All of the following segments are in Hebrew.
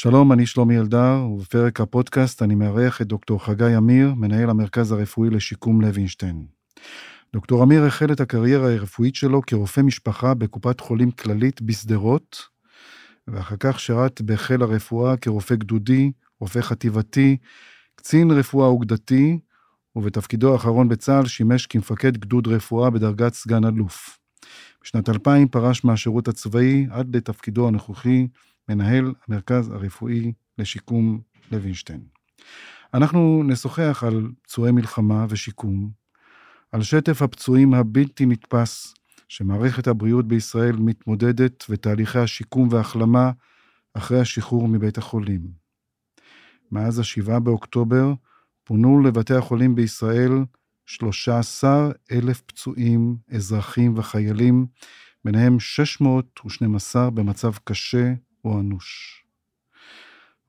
שלום, אני שלומי אלדר, ובפרק הפודקאסט אני מארח את דוקטור חגי אמיר, מנהל המרכז הרפואי לשיקום לוינשטיין. דוקטור אמיר החל את הקריירה הרפואית שלו כרופא משפחה בקופת חולים כללית בשדרות, ואחר כך שירת בחיל הרפואה כרופא גדודי, רופא חטיבתי, קצין רפואה אוגדתי, ובתפקידו האחרון בצה"ל שימש כמפקד גדוד רפואה בדרגת סגן אלוף. בשנת 2000 פרש מהשירות הצבאי עד לתפקידו הנוכחי, מנהל המרכז הרפואי לשיקום לוינשטיין. אנחנו נשוחח על פצועי מלחמה ושיקום, על שטף הפצועים הבלתי נתפס שמערכת הבריאות בישראל מתמודדת ותהליכי השיקום וההחלמה אחרי השחרור מבית החולים. מאז ה-7 באוקטובר פונו לבתי החולים בישראל 13 אלף פצועים, אזרחים וחיילים, ביניהם 612 במצב קשה או אנוש.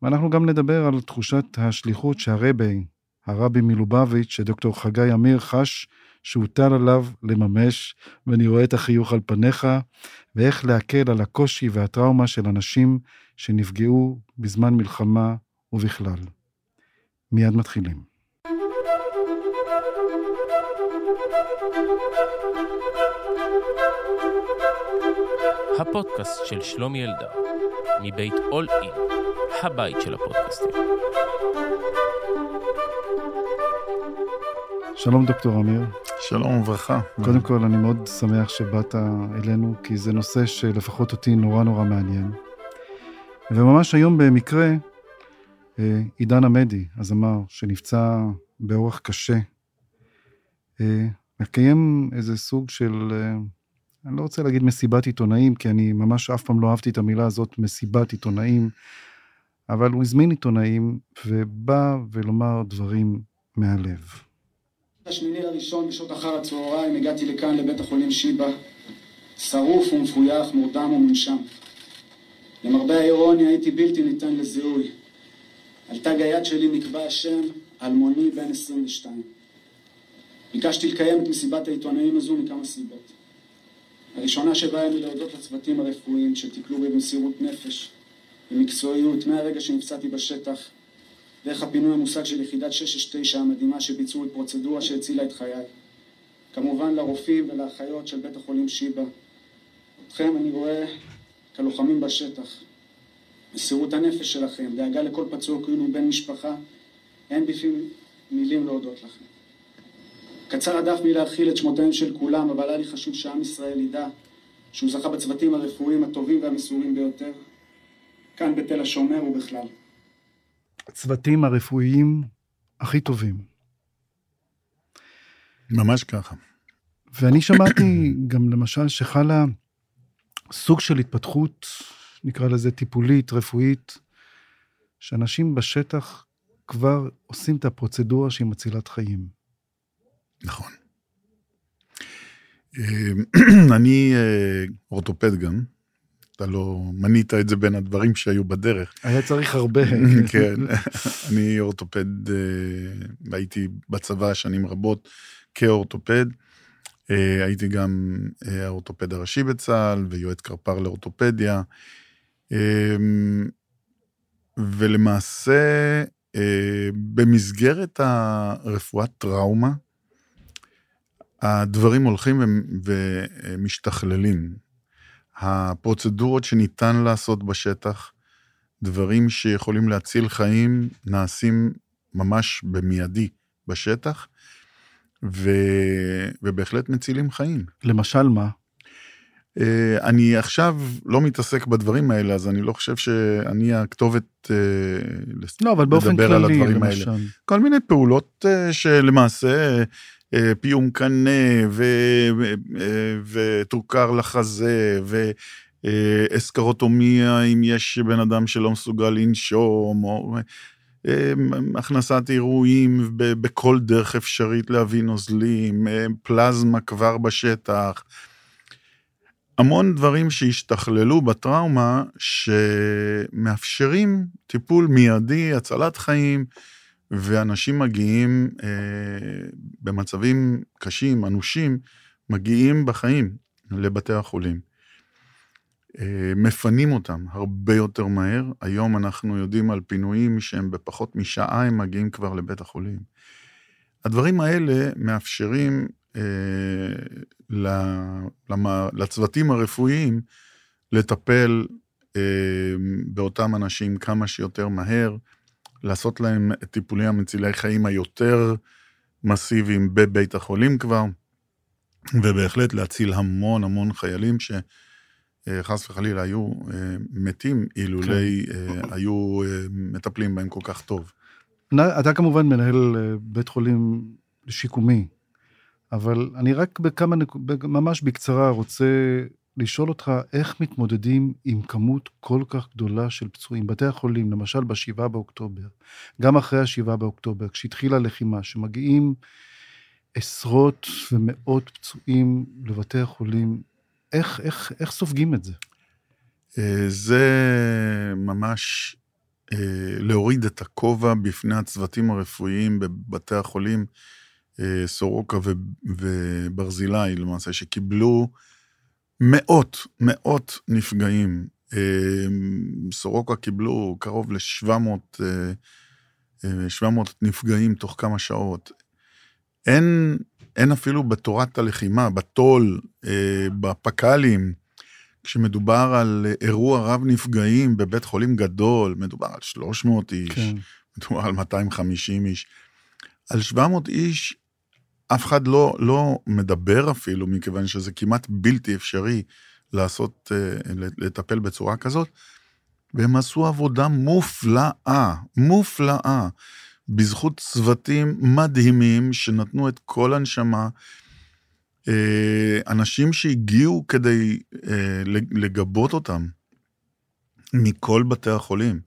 ואנחנו גם נדבר על תחושת השליחות שהרבי, הרבי מלובביץ', שדוקטור חגי אמיר חש שהוטל עליו לממש, ואני רואה את החיוך על פניך, ואיך להקל על הקושי והטראומה של אנשים שנפגעו בזמן מלחמה ובכלל. מיד מתחילים. הפודקאסט של שלומי אלדר, מבית אול אין, הבית של הפודקאסטים. שלום דוקטור אמיר. שלום וברכה. קודם כל, אני מאוד שמח שבאת אלינו, כי זה נושא שלפחות אותי נורא נורא מעניין. וממש היום במקרה, אה, עידן עמדי, הזמר, שנפצע באורח קשה, מקיים איזה סוג של, אה, אני לא רוצה להגיד מסיבת עיתונאים, כי אני ממש אף פעם לא אהבתי את המילה הזאת, מסיבת עיתונאים, אבל הוא הזמין עיתונאים ובא ולומר דברים מהלב. השמיני לראשון בשעות אחר הצהריים הגעתי לכאן לבית החולים שיבא, שרוף ומפויח, מורדם ומונשם. למרבה האירוניה הייתי בלתי ניתן לזיהוי. על תג היד שלי נקבע השם אלמוני בן 22. ביקשתי לקיים את מסיבת העיתונאים הזו מכמה סיבות. הראשונה שבהם היא להודות לצוותים הרפואיים שטיפלו בי במסירות נפש, במקצועיות, מהרגע שנפצעתי בשטח, דרך הפינוי המושג של יחידת 669 המדהימה שביצעו את פרוצדורה שהצילה את חיי. כמובן לרופאים ולאחיות של בית החולים שיבא. אתכם אני רואה כלוחמים בשטח. מסירות הנפש שלכם, דאגה לכל פצוע כאילו בן משפחה, אין בפי מילים להודות לכם. קצר הדף מלהכיל את שמותיהם של כולם, אבל היה לי חשוב שעם ישראל ידע שהוא זכה בצוותים הרפואיים הטובים והמסורים ביותר, כאן בתל השומר ובכלל. הצוותים הרפואיים הכי טובים. ממש ככה. ואני שמעתי גם למשל שחלה סוג של התפתחות, נקרא לזה טיפולית, רפואית, שאנשים בשטח כבר עושים את הפרוצדורה שהיא מצילת חיים. נכון. אני אה, אורתופד גם, אתה לא מנית את זה בין הדברים שהיו בדרך. היה צריך הרבה. כן, אני אורתופד, אה, הייתי בצבא שנים רבות כאורתופד. אה, הייתי גם האורתופד הראשי בצה"ל ויועץ קרפ"ר לאורתופדיה. ולמעשה, במסגרת הרפואת טראומה, הדברים הולכים ומשתכללים. הפרוצדורות שניתן לעשות בשטח, דברים שיכולים להציל חיים, נעשים ממש במיידי בשטח, ו... ובהחלט מצילים חיים. למשל מה? אה, אני עכשיו לא מתעסק בדברים האלה, אז אני לא חושב שאני הכתובת אה, לא, אבל באופן לדבר כללי, על הדברים למשל. האלה. כל מיני פעולות אה, שלמעשה פיום קנה וטורקר לחזה ואסקרוטומיה אם יש בן אדם שלא מסוגל לנשום, או הכנסת אירועים בכל דרך אפשרית להביא נוזלים, פלזמה כבר בשטח. המון דברים שהשתכללו בטראומה שמאפשרים טיפול מיידי, הצלת חיים, ואנשים מגיעים אה, במצבים קשים, אנושים, מגיעים בחיים לבתי החולים. אה, מפנים אותם הרבה יותר מהר. היום אנחנו יודעים על פינויים שהם בפחות משעה הם מגיעים כבר לבית החולים. הדברים האלה מאפשרים אה, לצוותים הרפואיים לטפל אה, באותם אנשים כמה שיותר מהר, לעשות להם את טיפולי המצילי חיים היותר מסיביים בבית החולים כבר, ובהחלט להציל המון המון חיילים שחס וחלילה היו אה, מתים אילולי כן. היו מטפלים בהם כל כך טוב. אתה כמובן מנהל בית חולים שיקומי, אבל אני רק בכמה, ממש בקצרה רוצה לשאול אותך איך מתמודדים עם כמות כל כך גדולה של פצועים. בתי החולים, למשל ב-7 באוקטובר, גם אחרי ה-7 באוקטובר, כשהתחילה הלחימה, שמגיעים עשרות ומאות פצועים לבתי החולים, איך, איך, איך סופגים את זה? אה, זה ממש אה, להוריד את הכובע בפני הצוותים הרפואיים בבתי החולים. אה, סורוקה וברזילי למעשה, שקיבלו מאות, מאות נפגעים. אה, סורוקה קיבלו קרוב ל-700 700 אה, נפגעים תוך כמה שעות. אין, אין אפילו בתורת הלחימה, בתו"ל, בפק"לים, כשמדובר על אירוע רב נפגעים בבית חולים גדול, מדובר על 300 איש, כן. מדובר על 250 איש. על 700 איש אף אחד לא, לא מדבר אפילו, מכיוון שזה כמעט בלתי אפשרי לעשות, אה, לטפל בצורה כזאת, והם עשו עבודה מופלאה, מופלאה, בזכות צוותים מדהימים שנתנו את כל הנשמה, אה, אנשים שהגיעו כדי אה, לגבות אותם מכל בתי החולים.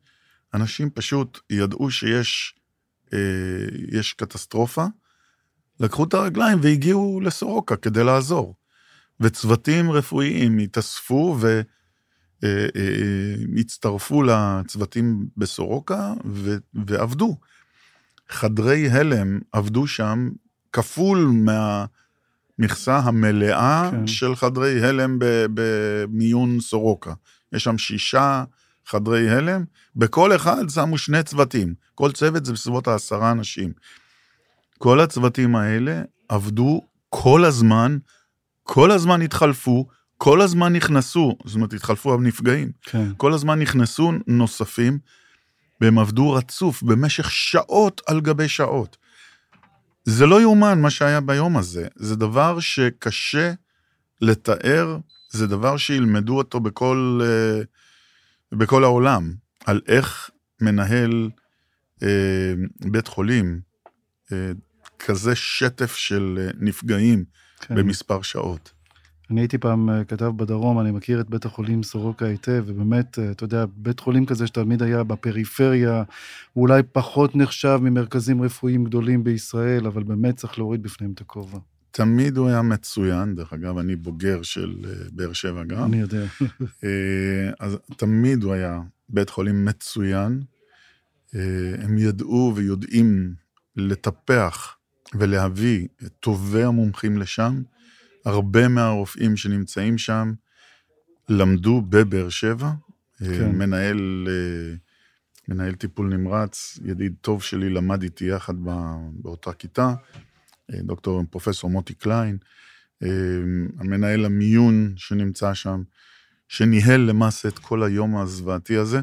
אנשים פשוט ידעו שיש יש קטסטרופה, לקחו את הרגליים והגיעו לסורוקה כדי לעזור. וצוותים רפואיים התאספו והצטרפו אה, אה, לצוותים בסורוקה ו... ועבדו. חדרי הלם עבדו שם כפול מהמכסה המלאה כן. של חדרי הלם במיון סורוקה. יש שם שישה חדרי הלם, בכל אחד שמו שני צוותים, כל צוות זה בסביבות העשרה אנשים. כל הצוותים האלה עבדו כל הזמן, כל הזמן התחלפו, כל הזמן נכנסו, זאת אומרת, התחלפו הנפגעים. כן. כל הזמן נכנסו נוספים, והם עבדו רצוף במשך שעות על גבי שעות. זה לא יאומן מה שהיה ביום הזה, זה דבר שקשה לתאר, זה דבר שילמדו אותו בכל, אה, בכל העולם, על איך מנהל אה, בית חולים אה, כזה שטף של אה, נפגעים כן. במספר שעות. אני הייתי פעם אה, כתב בדרום, אני מכיר את בית החולים סורוקה היטב, ובאמת, אה, אתה יודע, בית חולים כזה שתמיד היה בפריפריה, הוא אולי פחות נחשב ממרכזים רפואיים גדולים בישראל, אבל באמת צריך להוריד בפניהם את הכובע. תמיד הוא היה מצוין, דרך אגב, אני בוגר של באר שבע גם. אני יודע. אז תמיד הוא היה בית חולים מצוין. הם ידעו ויודעים לטפח ולהביא את טובי המומחים לשם. הרבה מהרופאים שנמצאים שם למדו בבאר שבע. כן. מנהל, אה, מנהל טיפול נמרץ, ידיד טוב שלי, למד איתי יחד באותה כיתה, אה, דוקטור פרופסור מוטי קליין, אה, המנהל המיון שנמצא שם, שניהל למעשה את כל היום הזוועתי הזה,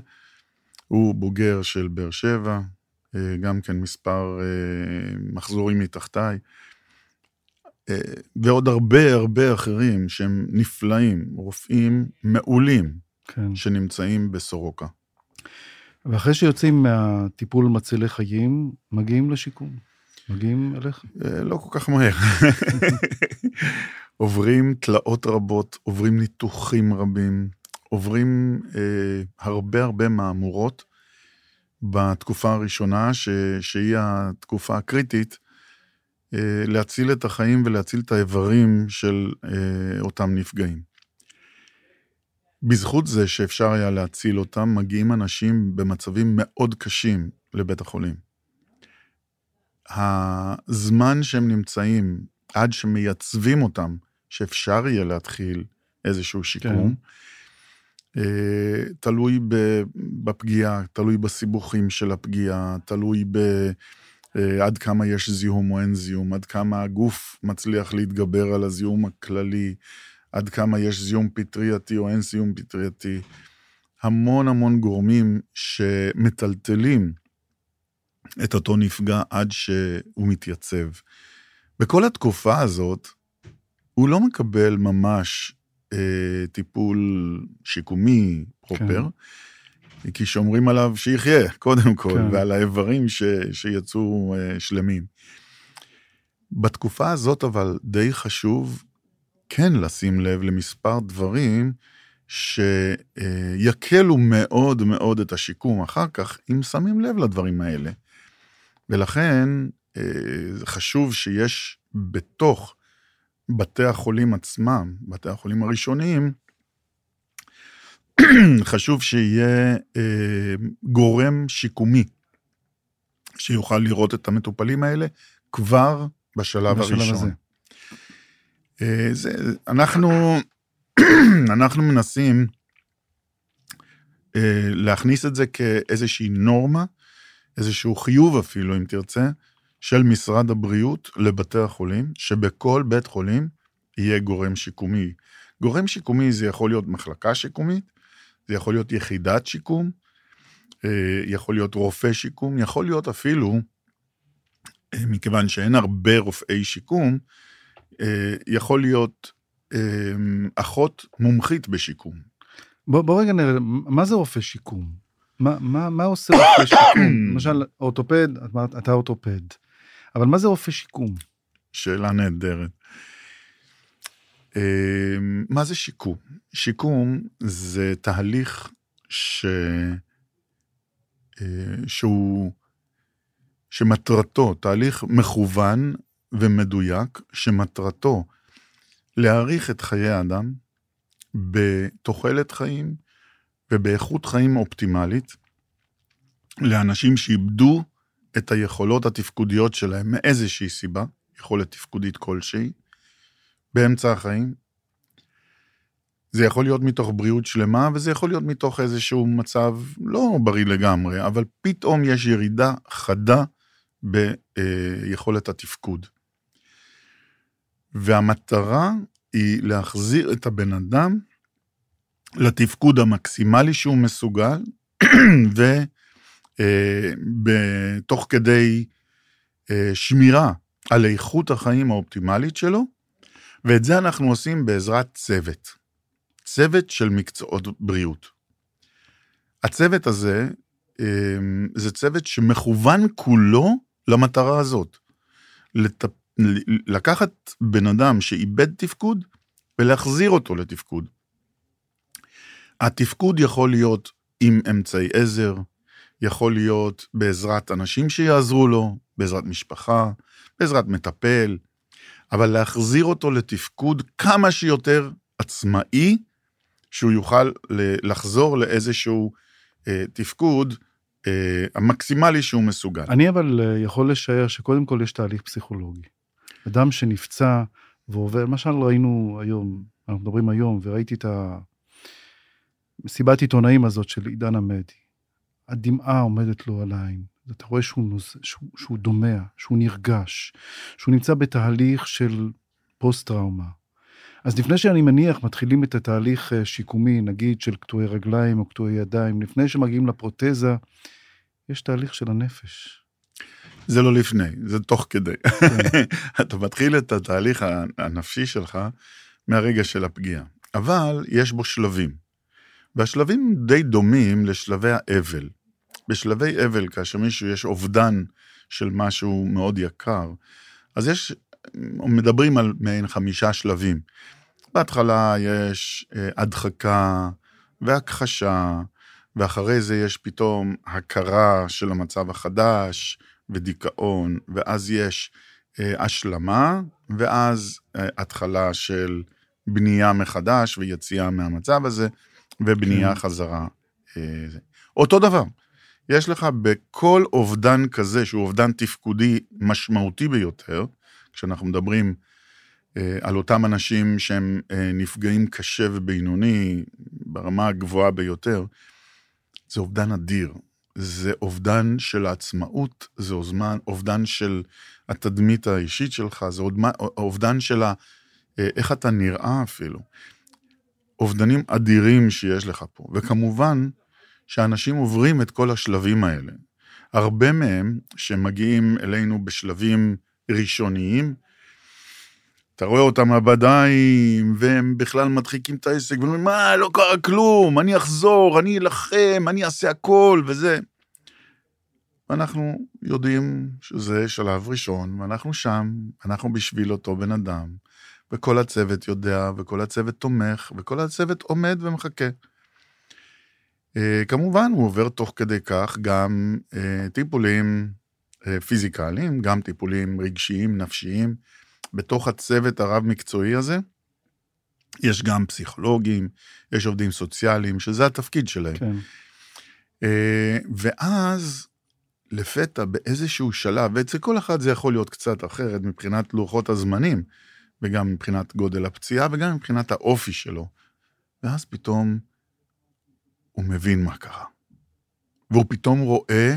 הוא בוגר של באר שבע, אה, גם כן מספר אה, מחזורים מתחתיי, אה, ועוד הרבה הרבה אחרים שהם נפלאים, רופאים מעולים, כן. שנמצאים בסורוקה. ואחרי שיוצאים מהטיפול מצילי חיים, מגיעים לשיקום. מגיעים אליך? לא כל כך מהר. עוברים תלאות רבות, עוברים ניתוחים רבים, עוברים אה, הרבה הרבה מהמורות, בתקופה הראשונה, ש, שהיא התקופה הקריטית, אה, להציל את החיים ולהציל את האיברים של אה, אותם נפגעים. בזכות זה שאפשר היה להציל אותם, מגיעים אנשים במצבים מאוד קשים לבית החולים. הזמן שהם נמצאים עד שמייצבים אותם, שאפשר יהיה להתחיל איזשהו שיקום, כן. אה, תלוי בפגיעה, תלוי בסיבוכים של הפגיעה, תלוי ב... אה, עד כמה יש זיהום או אין זיהום, עד כמה הגוף מצליח להתגבר על הזיהום הכללי, עד כמה יש זיהום פטרייתי או אין זיהום פטרייתי. המון המון גורמים שמטלטלים את אותו נפגע עד שהוא מתייצב. בכל התקופה הזאת, הוא לא מקבל ממש אה, טיפול שיקומי פרופר, כן. כי שומרים עליו שיחיה, קודם כל, כן. ועל האיברים ש, שיצאו אה, שלמים. בתקופה הזאת אבל די חשוב כן לשים לב למספר דברים שיקלו מאוד מאוד את השיקום אחר כך, אם שמים לב לדברים האלה. ולכן אה, חשוב שיש בתוך בתי החולים עצמם, בתי החולים הראשוניים, חשוב שיהיה אה, גורם שיקומי שיוכל לראות את המטופלים האלה כבר בשלב, בשלב הראשון. הזה. אה, זה, אנחנו, אנחנו מנסים אה, להכניס את זה כאיזושהי נורמה, איזשהו חיוב אפילו, אם תרצה, של משרד הבריאות לבתי החולים, שבכל בית חולים יהיה גורם שיקומי. גורם שיקומי זה יכול להיות מחלקה שיקומית, זה יכול להיות יחידת שיקום, אה, יכול להיות רופא שיקום, יכול להיות אפילו, אה, מכיוון שאין הרבה רופאי שיקום, אה, יכול להיות אחות מומחית בשיקום. בוא, בוא רגע נראה, מה זה רופא שיקום? מה, מה, מה עושה רופא שיקום? למשל, אורתופד, אתה אורתופד. אבל מה זה רופא שיקום? שאלה נהדרת. אמ, מה זה שיקום? שיקום זה תהליך ש... אה, שהוא... שמטרתו, תהליך מכוון ומדויק, שמטרתו להאריך את חיי האדם בתוחלת חיים ובאיכות חיים אופטימלית לאנשים שאיבדו את היכולות התפקודיות שלהם מאיזושהי סיבה, יכולת תפקודית כלשהי, באמצע החיים. זה יכול להיות מתוך בריאות שלמה, וזה יכול להיות מתוך איזשהו מצב לא בריא לגמרי, אבל פתאום יש ירידה חדה ביכולת התפקוד. והמטרה היא להחזיר את הבן אדם לתפקוד המקסימלי שהוא מסוגל, ו... תוך כדי אה, שמירה על איכות החיים האופטימלית שלו, ואת זה אנחנו עושים בעזרת צוות. צוות של מקצועות בריאות. הצוות הזה, אה, זה צוות שמכוון כולו למטרה הזאת. לקחת בן אדם שאיבד תפקוד ולהחזיר אותו לתפקוד. התפקוד יכול להיות עם אמצעי עזר, יכול להיות בעזרת אנשים שיעזרו לו, בעזרת משפחה, בעזרת מטפל, אבל להחזיר אותו לתפקוד כמה שיותר עצמאי, שהוא יוכל לחזור לאיזשהו אה, תפקוד אה, המקסימלי שהוא מסוגל. אני אבל אה, יכול לשער שקודם כל יש תהליך פסיכולוגי. אדם שנפצע ועובר, למשל ראינו היום, אנחנו מדברים היום, וראיתי את המסיבת עיתונאים הזאת של עידן עמדי. הדמעה עומדת לו על העין. אתה רואה שהוא, נוז... שהוא, שהוא דומע, שהוא נרגש, שהוא נמצא בתהליך של פוסט-טראומה. אז לפני שאני מניח, מתחילים את התהליך אה, שיקומי, נגיד של קטועי רגליים או קטועי ידיים, לפני שמגיעים לפרוטזה, יש תהליך של הנפש. זה לא לפני, זה תוך כדי. כן. אתה מתחיל את התהליך הנפשי שלך מהרגע של הפגיעה, אבל יש בו שלבים. והשלבים די דומים לשלבי האבל. בשלבי אבל, כאשר מישהו יש אובדן של משהו מאוד יקר, אז יש, מדברים על מעין חמישה שלבים. בהתחלה יש אה, הדחקה והכחשה, ואחרי זה יש פתאום הכרה של המצב החדש ודיכאון, ואז יש אה, השלמה, ואז אה, התחלה של בנייה מחדש ויציאה מהמצב הזה, ובנייה כן. חזרה. אותו דבר, יש לך בכל אובדן כזה, שהוא אובדן תפקודי משמעותי ביותר, כשאנחנו מדברים אה, על אותם אנשים שהם אה, נפגעים קשה ובינוני, ברמה הגבוהה ביותר, זה אובדן אדיר. זה אובדן של העצמאות, זה אובדן, אובדן של התדמית האישית שלך, זה אובדן של ה, אה, איך אתה נראה אפילו. אובדנים אדירים שיש לך פה. וכמובן שאנשים עוברים את כל השלבים האלה. הרבה מהם שמגיעים אלינו בשלבים ראשוניים, אתה רואה אותם הבדיים, והם בכלל מדחיקים את העסק, ואומרים, מה, לא קרה כלום, אני אחזור, אני אלחם, אני אעשה הכל, וזה. ואנחנו יודעים שזה שלב ראשון, ואנחנו שם, אנחנו בשביל אותו בן אדם, וכל הצוות יודע, וכל הצוות תומך, וכל הצוות עומד ומחכה. אה, כמובן, הוא עובר תוך כדי כך גם אה, טיפולים אה, פיזיקליים, גם טיפולים רגשיים, נפשיים. בתוך הצוות הרב-מקצועי הזה, יש גם פסיכולוגים, יש עובדים סוציאליים, שזה התפקיד שלהם. כן. ואז, לפתע, באיזשהו שלב, ואצל כל אחד זה יכול להיות קצת אחרת מבחינת לוחות הזמנים, וגם מבחינת גודל הפציעה, וגם מבחינת האופי שלו. ואז פתאום הוא מבין מה קרה. והוא פתאום רואה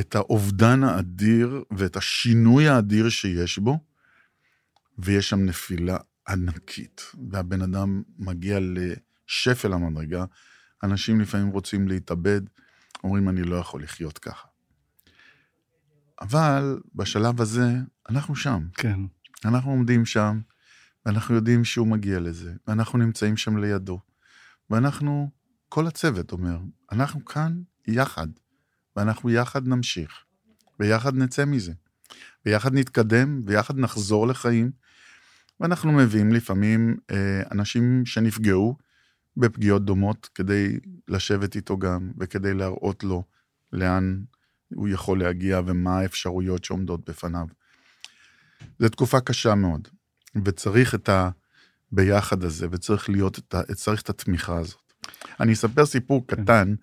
את האובדן האדיר ואת השינוי האדיר שיש בו, ויש שם נפילה ענקית, והבן אדם מגיע לשפל המדרגה. אנשים לפעמים רוצים להתאבד, אומרים, אני לא יכול לחיות ככה. אבל בשלב הזה, אנחנו שם. כן. אנחנו עומדים שם, ואנחנו יודעים שהוא מגיע לזה, ואנחנו נמצאים שם לידו, ואנחנו כל הצוות אומר, אנחנו כאן יחד, ואנחנו יחד נמשיך, ויחד נצא מזה, ויחד נתקדם, ויחד נחזור לחיים, ואנחנו מביאים לפעמים אה, אנשים שנפגעו בפגיעות דומות כדי לשבת איתו גם, וכדי להראות לו לאן הוא יכול להגיע ומה האפשרויות שעומדות בפניו. זו תקופה קשה מאוד, וצריך את הביחד הזה, וצריך להיות את ה... צריך את התמיכה הזאת. אני אספר סיפור כן, קטן,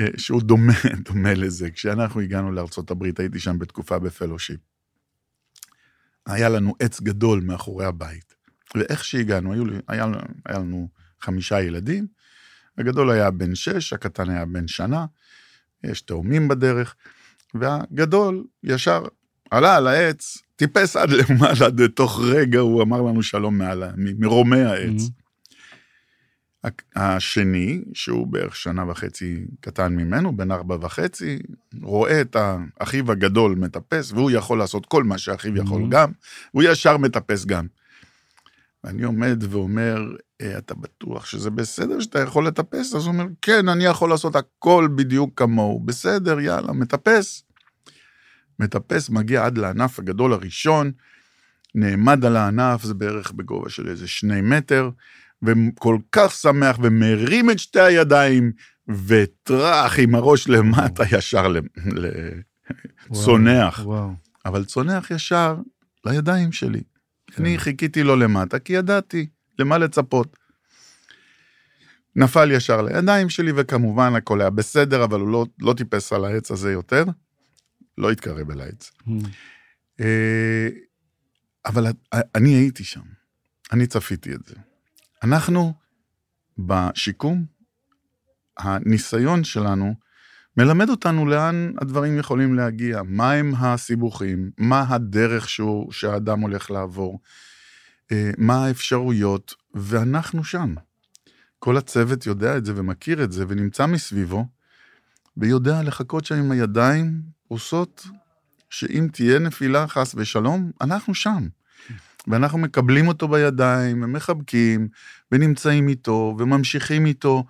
אה, שהוא דומה, דומה לזה. כשאנחנו הגענו לארצות הברית, הייתי שם בתקופה בפלושיפ. היה לנו עץ גדול מאחורי הבית, ואיך שהגענו, היו, היה, היה לנו חמישה ילדים, הגדול היה בן שש, הקטן היה בן שנה, יש תאומים בדרך, והגדול ישר עלה על העץ, טיפס עד למעלה, תוך רגע הוא אמר לנו שלום מעלה, מרומי העץ. Mm-hmm. השני, שהוא בערך שנה וחצי קטן ממנו, בן ארבע וחצי, רואה את אחיו הגדול מטפס, והוא יכול לעשות כל מה שאחיו יכול mm-hmm. גם, והוא ישר מטפס גם. ואני עומד ואומר, אה, אתה בטוח שזה בסדר שאתה יכול לטפס? אז הוא אומר, כן, אני יכול לעשות הכל בדיוק כמוהו. בסדר, יאללה, מטפס. מטפס, מגיע עד לענף הגדול הראשון, נעמד על הענף, זה בערך בגובה של איזה שני מטר, וכל כך שמח ומרים את שתי הידיים, וטראח עם הראש למטה ישר לצונח. אבל צונח ישר לידיים שלי. כן. אני חיכיתי לו למטה, כי ידעתי למה לצפות. נפל ישר לידיים שלי, וכמובן הכל היה בסדר, אבל הוא לא, לא טיפס על העץ הזה יותר. לא התקרב אל העץ. Mm. אה, אבל אני הייתי שם, אני צפיתי את זה. אנחנו בשיקום, הניסיון שלנו מלמד אותנו לאן הדברים יכולים להגיע, מהם הסיבוכים, מה הדרך שהוא, שהאדם הולך לעבור, אה, מה האפשרויות, ואנחנו שם. כל הצוות יודע את זה ומכיר את זה ונמצא מסביבו, ויודע לחכות שם עם הידיים פרוסות, שאם תהיה נפילה חס ושלום, אנחנו שם. ואנחנו מקבלים אותו בידיים, ומחבקים, ונמצאים איתו, וממשיכים איתו,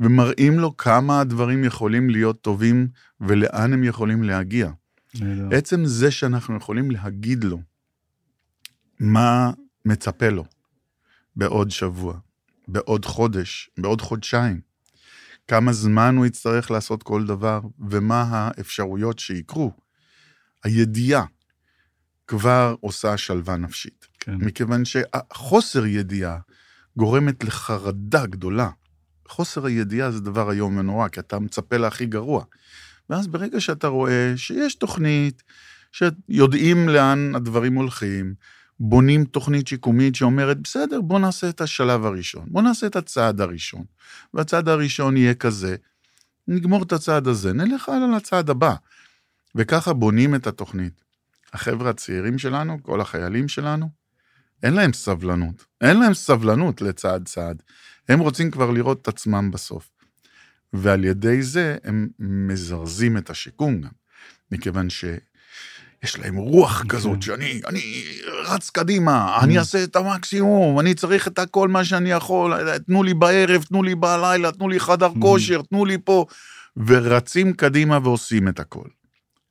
ומראים לו כמה הדברים יכולים להיות טובים, ולאן הם יכולים להגיע. עצם זה שאנחנו יכולים להגיד לו מה מצפה לו בעוד שבוע, בעוד חודש, בעוד חודשיים, כמה זמן הוא יצטרך לעשות כל דבר, ומה האפשרויות שיקרו. הידיעה כבר עושה שלווה נפשית. כן. מכיוון שהחוסר ידיעה גורמת לחרדה גדולה. חוסר הידיעה זה דבר איום ונורא, כי אתה מצפה להכי גרוע. ואז ברגע שאתה רואה שיש תוכנית, שיודעים לאן הדברים הולכים, בונים תוכנית שיקומית שאומרת, בסדר, בוא נעשה את השלב הראשון, בוא נעשה את הצעד הראשון. והצעד הראשון יהיה כזה, נגמור את הצעד הזה, נלך הלאה לצעד הבא. וככה בונים את התוכנית. החבר'ה הצעירים שלנו, כל החיילים שלנו, אין להם סבלנות. אין להם סבלנות לצעד צעד. הם רוצים כבר לראות את עצמם בסוף. ועל ידי זה הם מזרזים את השיקום גם, מכיוון שיש להם רוח כן. כזאת שאני אני רץ קדימה, אני אעשה את המקסימום, אני צריך את הכל מה שאני יכול, תנו לי בערב, תנו לי בלילה, תנו לי חדר כושר, תנו לי פה, ורצים קדימה ועושים את הכל.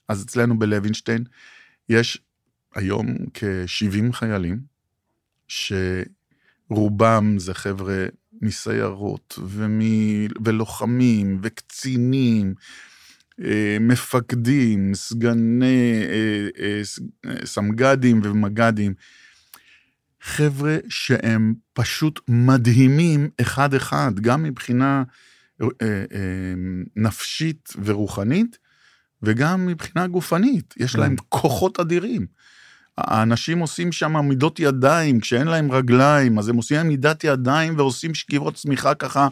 אז אצלנו בלוינשטיין יש היום כ-70 חיילים, שרובם זה חבר'ה מסיירות ומ... ולוחמים וקצינים, אה, מפקדים, סגני אה, אה, סמג"דים ומג"דים. חבר'ה שהם פשוט מדהימים אחד-אחד, גם מבחינה נפשית ורוחנית, וגם מבחינה גופנית. יש כן. להם כוחות אדירים. האנשים עושים שם עמידות ידיים, כשאין להם רגליים, אז הם עושים עמידת ידיים ועושים שכיבות צמיחה ככה,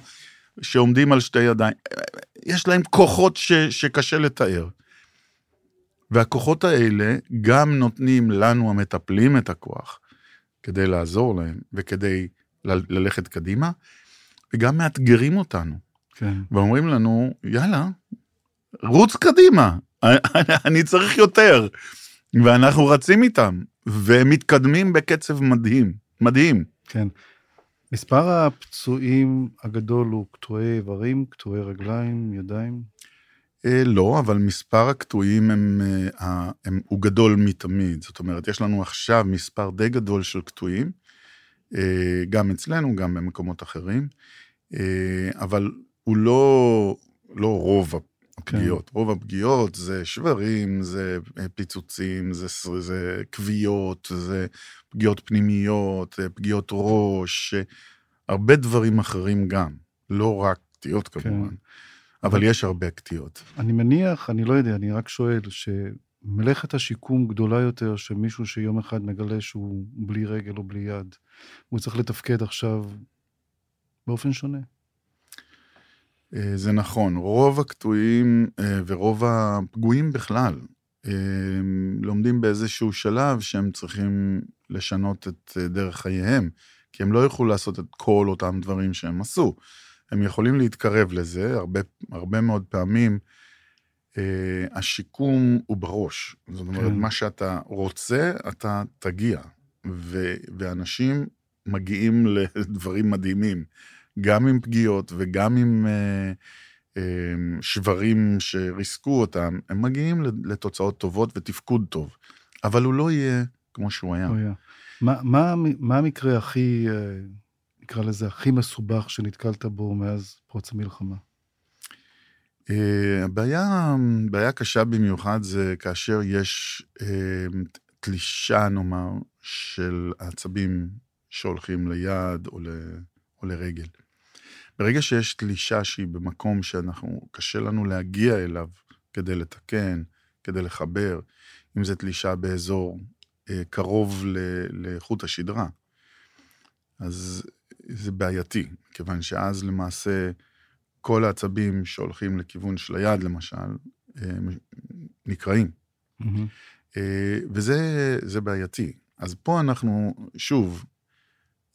שעומדים על שתי ידיים. יש להם כוחות ש, שקשה לתאר. והכוחות האלה גם נותנים לנו המטפלים את הכוח כדי לעזור להם וכדי ל- ללכת קדימה, וגם מאתגרים אותנו, כן. ואומרים לנו, יאללה, רוץ קדימה, אני צריך יותר. ואנחנו רצים איתם, והם מתקדמים בקצב מדהים, מדהים. כן. מספר הפצועים הגדול הוא קטועי איברים, קטועי רגליים, ידיים? אה, לא, אבל מספר הקטועים הם, אה, הם, הוא גדול מתמיד. זאת אומרת, יש לנו עכשיו מספר די גדול של קטועים, אה, גם אצלנו, גם במקומות אחרים, אה, אבל הוא לא, לא רוב הפגיעות. רוב הפגיעות זה שברים, זה אה, פיצוצים, זה, זה כוויות, זה פגיעות פנימיות, אה, פגיעות ראש, אה, הרבה דברים אחרים גם, לא רק קטיעות כמובן. אבל יש הרבה קטיעות. אני מניח, אני לא יודע, אני רק שואל, שמלאכת השיקום גדולה יותר שמישהו שיום אחד מגלה שהוא בלי רגל או בלי יד, הוא צריך לתפקד עכשיו באופן שונה. אה, זה נכון, רוב הקטועים אה, ורוב הפגועים בכלל אה, לומדים באיזשהו שלב שהם צריכים לשנות את דרך חייהם, כי הם לא יוכלו לעשות את כל אותם דברים שהם עשו. הם יכולים להתקרב לזה, הרבה, הרבה מאוד פעמים השיקום הוא בראש. זאת אומרת, כן. מה שאתה רוצה, אתה תגיע. ו, ואנשים מגיעים לדברים מדהימים. גם עם פגיעות וגם עם אה, אה, שברים שריסקו אותם, הם מגיעים לתוצאות טובות ותפקוד טוב. אבל הוא לא יהיה כמו שהוא היה. היה. מה, מה, מה המקרה הכי, אה, נקרא לזה, הכי מסובך שנתקלת בו מאז פרוץ המלחמה? אה, הבעיה, בעיה קשה במיוחד זה כאשר יש אה, תלישה, נאמר, של העצבים שהולכים ליד או, ל, או לרגל. ברגע שיש תלישה שהיא במקום שאנחנו, קשה לנו להגיע אליו כדי לתקן, כדי לחבר, אם זו תלישה באזור אה, קרוב ל, לחוט השדרה, אז זה בעייתי, כיוון שאז למעשה כל העצבים שהולכים לכיוון של היד, למשל, אה, נקרעים. אה, וזה זה בעייתי. אז פה אנחנו, שוב,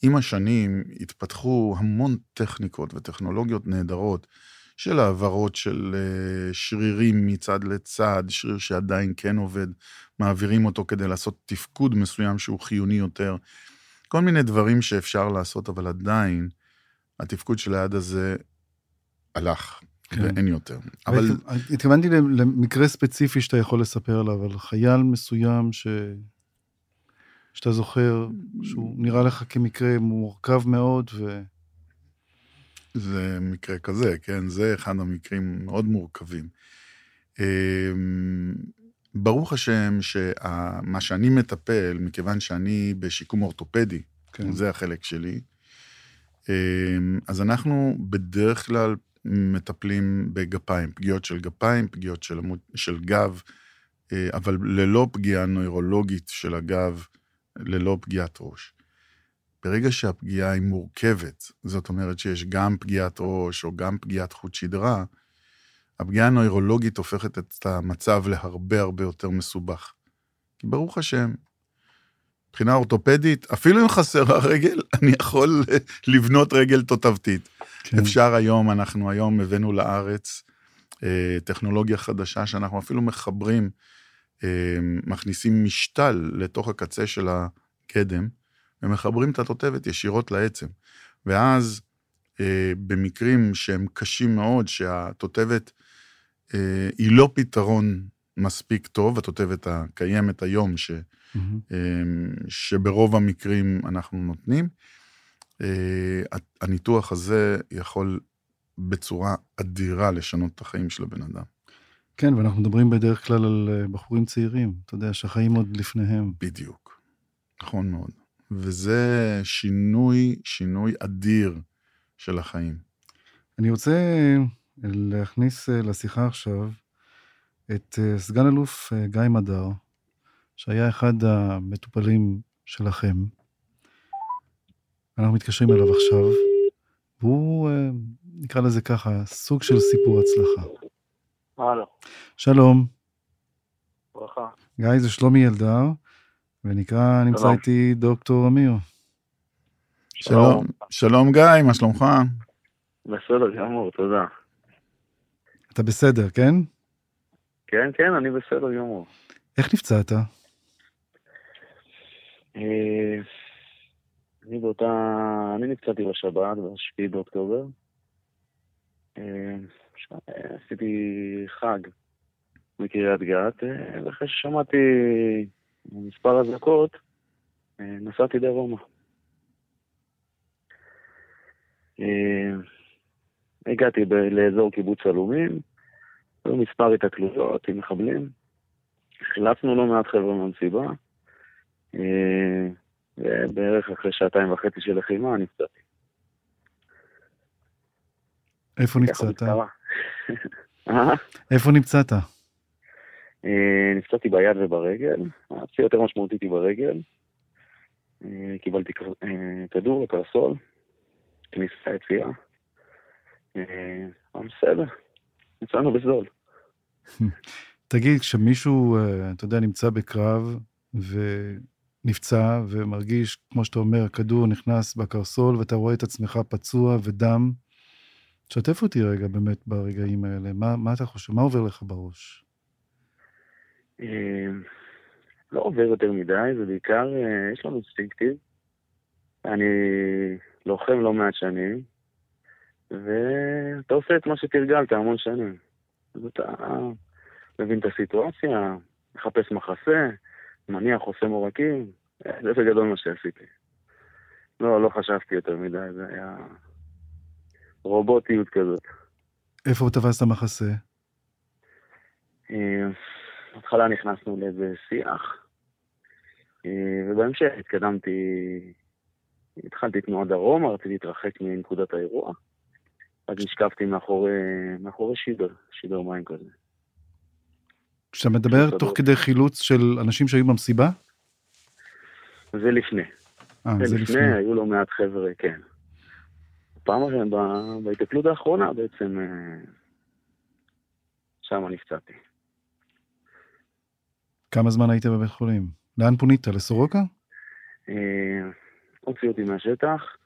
עם השנים התפתחו המון טכניקות וטכנולוגיות נהדרות של העברות של אה, שרירים מצד לצד, שריר שעדיין כן עובד, מעבירים אותו כדי לעשות תפקוד מסוים שהוא חיוני יותר. כל מיני דברים שאפשר לעשות, אבל עדיין התפקוד של היד הזה הלך, כן. ואין יותר. אבל אבל... התכוונתי למקרה ספציפי שאתה יכול לספר עליו, על חייל מסוים ש... שאתה זוכר, שהוא נראה לך כמקרה מורכב מאוד, ו... זה מקרה כזה, כן? זה אחד המקרים מאוד מורכבים. אמ, ברוך השם שמה שאני מטפל, מכיוון שאני בשיקום אורתופדי, כן. זה החלק שלי, אמ, אז אנחנו בדרך כלל מטפלים בגפיים, פגיעות של גפיים, פגיעות של, עמוד, של גב, אה, אבל ללא פגיעה נוירולוגית של הגב, ללא פגיעת ראש. ברגע שהפגיעה היא מורכבת, זאת אומרת שיש גם פגיעת ראש או גם פגיעת חוט שדרה, הפגיעה הנוירולוגית הופכת את המצב להרבה הרבה יותר מסובך. כי ברוך השם, מבחינה אורתופדית, אפילו אם חסרה רגל, אני יכול לבנות רגל תותבתית. כן. אפשר היום, אנחנו היום הבאנו לארץ אה, טכנולוגיה חדשה שאנחנו אפילו מחברים, מכניסים משתל לתוך הקצה של הקדם, ומחברים את התותבת ישירות לעצם. ואז אה, במקרים שהם קשים מאוד, שהתותבת אה, היא לא פתרון מספיק טוב, התותבת הקיימת היום, ש, mm-hmm. שברוב המקרים אנחנו נותנים, אה, הניתוח הזה יכול בצורה אדירה לשנות את החיים של הבן אדם. כן, ואנחנו מדברים בדרך כלל על אה, בחורים צעירים, אתה יודע, שהחיים עוד לפניהם. בדיוק, נכון מאוד. וזה שינוי, שינוי אדיר של החיים. אני רוצה להכניס אה, לשיחה עכשיו את אה, סגן אלוף אה, גיא מדר, שהיה אחד המטופלים שלכם. אנחנו מתקשרים אליו עכשיו, והוא, נקרא לזה ככה, סוג של סיפור הצלחה. הלו. שלום. ברכה. גיא, זה שלומי ילדר, ונקרא, נמצא איתי דוקטור אמיר. שלום, שלום גיא, מה שלומך? בסדר גמור, תודה. אתה בסדר, כן? כן, כן, אני בסדר גמור. איך נפצעת? אה, אני באותה... אני נפצעתי בשבת, ב-7 באוקטובר. אה, עשיתי חג מקריית גת, אה, ואחרי ששמעתי מספר אזעקות, נסעתי דרומה. הגעתי ב- לאזור קיבוץ עלומים, היו מספר התקלויות עם מחבלים. חילצנו לא מעט חבר'ה מהמסיבה, אה, ובערך אחרי שעתיים וחצי של לחימה נפצעתי. איפה נפצעת? אה? איפה נפצעת? אה, נפצעתי ביד וברגל, הפציעה יותר משמעותית היא ברגל. קיבלתי כדור לקרסול, כניסה יציאה. אה, אבל בסדר, יצאנו בזול. תגיד, כשמישהו, אה, אתה יודע, נמצא בקרב ונפצע ומרגיש, כמו שאתה אומר, הכדור נכנס בקרסול ואתה רואה את עצמך פצוע ודם, תשתף אותי רגע באמת ברגעים האלה. מה, מה אתה חושב? מה עובר לך בראש? אה, לא עובר יותר מדי, זה בעיקר, יש לנו אינסטינקטיב. אני לוחם לא מעט שנים, ואתה עושה את מה שתרגלת המון שנים. אז אתה מבין את הסיטואציה, מחפש מחסה, מניח, עושה מורקים, זה בגדול מה שעשיתי. לא, לא חשבתי יותר מדי, זה היה רובוטיות כזאת. איפה תפסת מחסה? אה, בהתחלה נכנסנו לאיזה שיח, אה, ובהמשך התקדמתי, התחלתי תנועה דרומה, רציתי להתרחק מנקודת האירוע. אז נשכבתי מאחורי, מאחורי שידר, שידר מים כזה. כשאתה מדבר תוך כדי חילוץ של אנשים שהיו במסיבה? זה לפני. אה, זה, זה לפני, לפני, היו לא מעט חבר'ה, כן. פעם בהתקלות האחרונה בעצם, אה, שם נפצעתי. כמה זמן היית בבית חולים? לאן פונית? לסורוקה? אה, הוציאו אותי מהשטח,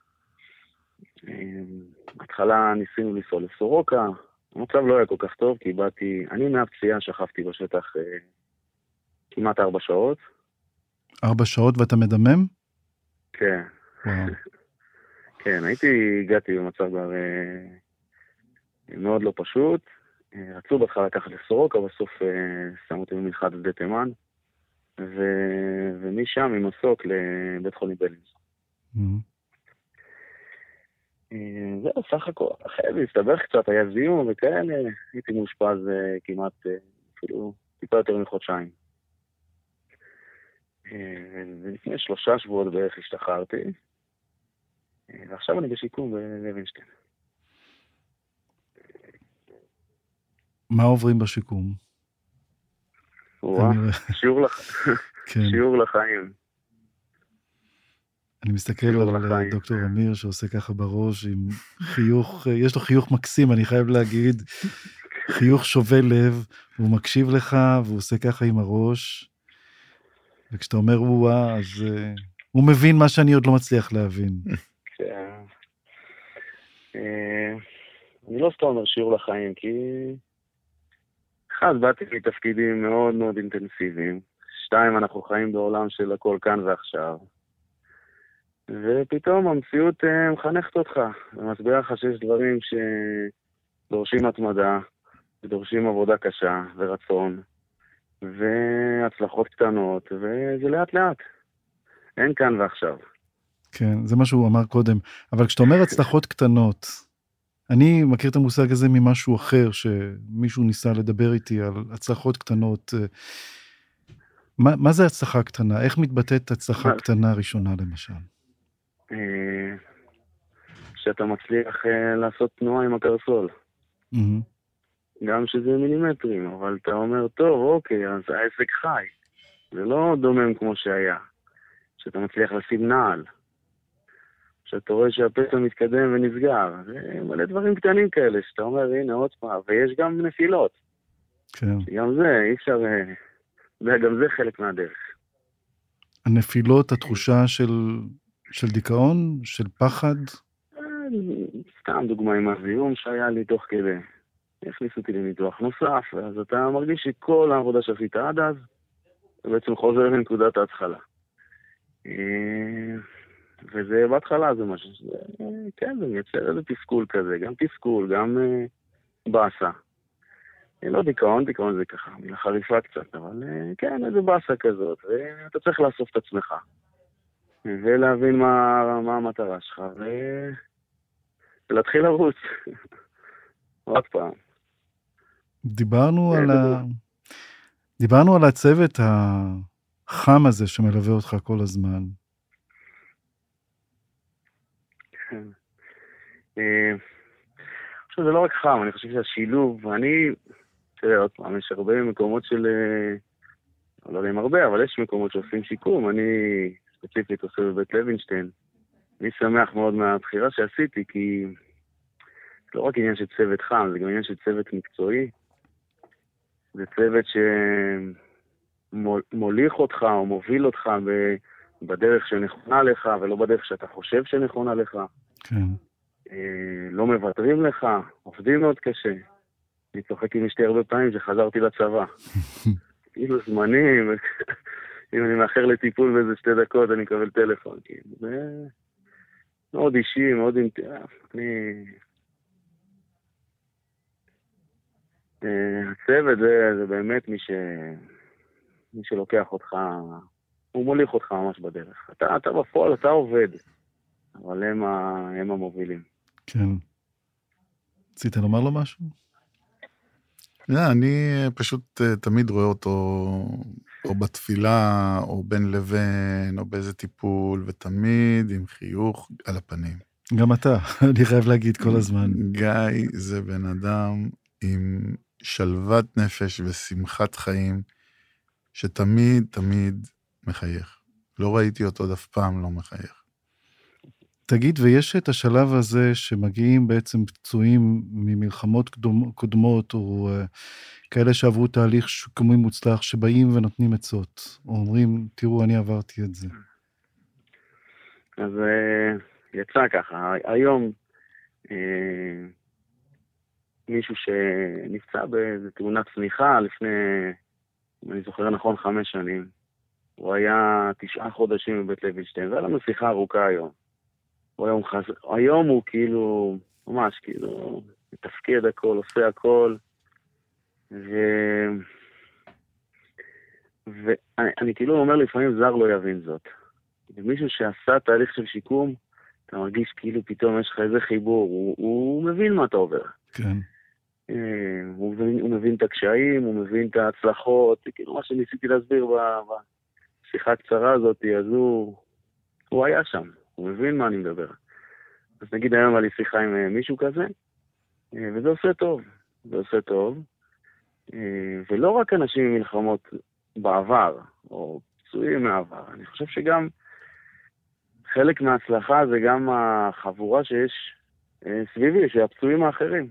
בהתחלה ניסינו לנסוע לסורוקה, המצב לא היה כל כך טוב, כי באתי, אני מהפציעה שכבתי בשטח אה, כמעט ארבע שעות. ארבע שעות ואתה מדמם? כן. כן, הייתי, הגעתי במצב הרי אה, מאוד לא פשוט. אה, רצו בהתחלה לקחת לסורוקה, בסוף אה, שמו אותי במנחת שדה תימן, ו... ומשם עם מסוק לבית חולים בלינסון. Mm-hmm. זהו, סך הכל, אחרי זה הסתבך קצת, היה זיהום וכאלה, הייתי מאושפז כמעט, אפילו טיפה יותר מחודשיים. ולפני שלושה שבועות בערך השתחררתי, ועכשיו אני בשיקום בלוינשטיין. מה עוברים בשיקום? שיעור, לח... כן. שיעור לחיים. אני מסתכל על דוקטור אמיר שעושה ככה בראש עם חיוך, יש לו חיוך מקסים, אני חייב להגיד, חיוך שובה לב, הוא מקשיב לך והוא עושה ככה עם הראש, וכשאתה אומר או-אה, אז uh, הוא מבין מה שאני עוד לא מצליח להבין. כן. אה, אני לא סתם אומר שיעור לחיים, כי... אחד, באתי מתפקידים מאוד מאוד אינטנסיביים. שתיים, אנחנו חיים בעולם של הכל כאן ועכשיו. ופתאום המציאות אה, מחנכת אותך, ומסבירה לך שיש דברים שדורשים התמדה, ודורשים עבודה קשה, ורצון, והצלחות קטנות, וזה לאט לאט. אין כאן ועכשיו. כן, זה מה שהוא אמר קודם. אבל כשאתה אומר הצלחות קטנות, אני מכיר את המושג הזה ממשהו אחר, שמישהו ניסה לדבר איתי על הצלחות קטנות. מה, מה זה הצלחה קטנה? איך מתבטאת הצלחה קטנה ראשונה, למשל? אה, שאתה מצליח אה, לעשות תנועה עם הקרסול. גם שזה מילימטרים, אבל אתה אומר, טוב, אוקיי, אז העסק חי. זה לא דומם כמו שהיה. שאתה מצליח לשים נעל. שאתה רואה שהפצע מתקדם ונסגר. מלא דברים קטנים כאלה, שאתה אומר, הנה, עוד פעם, ויש גם נפילות. כן. גם זה, אי אפשר... אה, גם זה חלק מהדרך. הנפילות, התחושה של, של דיכאון, של פחד? אה, סתם דוגמה עם הזיהום שהיה לי תוך כדי. הכניסו אותי לניתוח נוסף, ואז אתה מרגיש שכל העבודה שעשית עד אז, בעצם חוזר לנקודת ההתחלה. אה, וזה בהתחלה זה משהו, שזה, כן, זה מייצר איזה תסכול כזה, גם תסכול, גם אה, באסה. אה, לא דיכאון, דיכאון זה ככה, מילה חריפה קצת, אבל אה, כן, איזה באסה כזאת, ואתה צריך לאסוף את עצמך, ולהבין מה, מה המטרה שלך, ו... ולהתחיל לרוץ. עוד פעם. דיברנו על ה... דיברנו על הצוות החם הזה שמלווה אותך כל הזמן. כן. אני חושב שזה לא רק חם, אני חושב שהשילוב, ואני, תראה, עוד פעם, יש הרבה מקומות של, אה, לא יודע אם הרבה, אבל יש מקומות שעושים שיקום, אני ספציפית עושה בבית לוינשטיין. אני שמח מאוד מהבחירה שעשיתי, כי זה לא רק עניין של צוות חם, זה גם עניין של צוות מקצועי. זה צוות שמוליך אותך או מוביל אותך. בדרך שנכונה לך ולא בדרך שאתה חושב שנכונה לך. כן. אה, לא מוותרים לך, עובדים מאוד קשה. אני צוחק עם אשתי הרבה פעמים שחזרתי לצבא. כאילו זמנים, אם אני מאחר לטיפול באיזה שתי דקות, אני מקבל טלפון. כאילו, זה מאוד אישי, מאוד אינטרס. אני... אה, הצוות זה, זה באמת מי, ש... מי שלוקח אותך הוא מוליך אותך ממש בדרך. אתה, אתה בפועל, אתה עובד, אבל הם, ה, הם המובילים. כן. רצית לומר לו משהו? Yeah, אני פשוט uh, תמיד רואה אותו או בתפילה, או בין לבין, או באיזה טיפול, ותמיד עם חיוך על הפנים. גם אתה, אני חייב להגיד כל הזמן. גיא זה בן אדם עם שלוות נפש ושמחת חיים, שתמיד תמיד מחייך. לא ראיתי אותו אף פעם לא מחייך. תגיד, ויש את השלב הזה שמגיעים בעצם פצועים ממלחמות קודמות, או uh, כאלה שעברו תהליך שיקומי מוצלח, שבאים ונותנים עצות, או אומרים, תראו, אני עברתי את זה. אז uh, יצא ככה, היום uh, מישהו שנפצע באיזו תאונת צמיחה לפני, אם אני זוכר נכון, חמש שנים, הוא היה תשעה חודשים בבית לוינשטיין, והיה לנו שיחה ארוכה היום. הוא היום, חז... היום הוא כאילו, ממש כאילו, מתפקד הכל, עושה הכל, ו... ואני אני כאילו אומר לפעמים זר לא יבין זאת. מישהו שעשה תהליך של שיקום, אתה מרגיש כאילו פתאום יש לך איזה חיבור, הוא, הוא מבין מה אתה עובר. כן. אה, הוא מבין, הוא מבין את הקשיים, הוא מבין את ההצלחות, כאילו מה שניסיתי להסביר השיחה הקצרה הזאת, אז הוא, הוא היה שם, הוא מבין מה אני מדבר. אז נגיד היום היה לי שיחה עם אה, מישהו כזה, אה, וזה עושה טוב, זה עושה טוב. אה, ולא רק אנשים עם מלחמות בעבר, או פצועים מהעבר, אני חושב שגם חלק מההצלחה זה גם החבורה שיש סביבי, שהפצועים האחרים.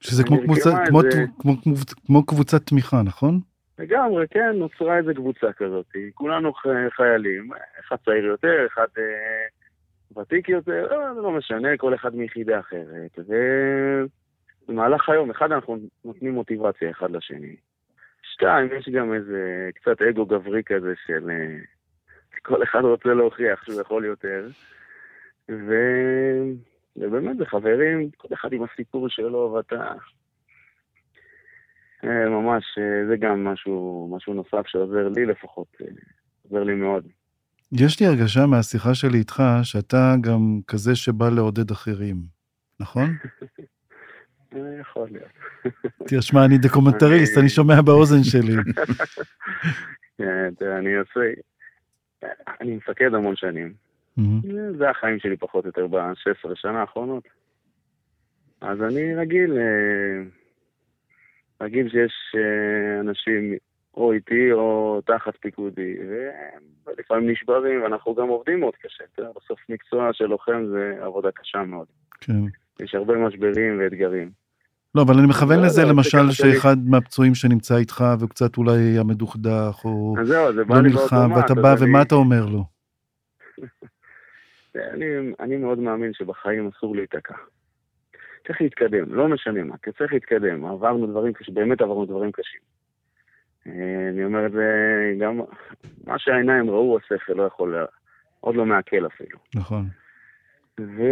שזה כמו, קבוצה, את כמו. כמו, כמו, כמו קבוצת תמיכה, נכון? לגמרי, כן, נוצרה איזה קבוצה כזאת. כולנו חיילים, אחד צעיר יותר, אחד אה, ותיק יותר, לא, זה לא משנה, כל אחד מיחידה אחרת. ובמהלך היום, אחד, אנחנו נותנים מוטיבציה אחד לשני. שתיים, יש גם איזה קצת אגו גברי כזה של... אה, כל אחד רוצה להוכיח שהוא יכול יותר. ו... ובאמת, זה חברים, כל אחד עם הסיפור שלו, ואתה... אה, ממש, אה, זה גם משהו, משהו נוסף שעוזר לי לפחות, אה, עוזר לי מאוד. יש לי הרגשה מהשיחה שלי איתך שאתה גם כזה שבא לעודד אחרים, נכון? יכול להיות. תשמע, אני דוקומנטריסט, אני שומע באוזן שלי. כן, אני עושה... אני מפקד המון שנים. זה החיים שלי פחות או יותר ב-16 שנה האחרונות. אז אני רגיל, אה, רגיל שיש אה, אנשים או איתי או תחת פיקודי, ולפעמים נשברים, ואנחנו גם עובדים מאוד קשה. אתה יודע, בסוף מקצוע של לוחם זה עבודה קשה מאוד. כן. יש הרבה משברים ואתגרים. לא, אבל אני מכוון לא, לזה לא, למשל. שאחד מהפצועים שנמצא איתך והוא קצת אולי היה מדוכדך או לא נלחם. ואתה בא ומה אתה אומר לו? אני, אני מאוד מאמין שבחיים אסור להיתקע. צריך להתקדם, לא משנה מה, כי צריך להתקדם. עברנו דברים קשים, באמת עברנו דברים קשים. אה, אני אומר את זה גם, מה שהעיניים ראו, השכל לא יכול, עוד לא מעכל אפילו. נכון. ו...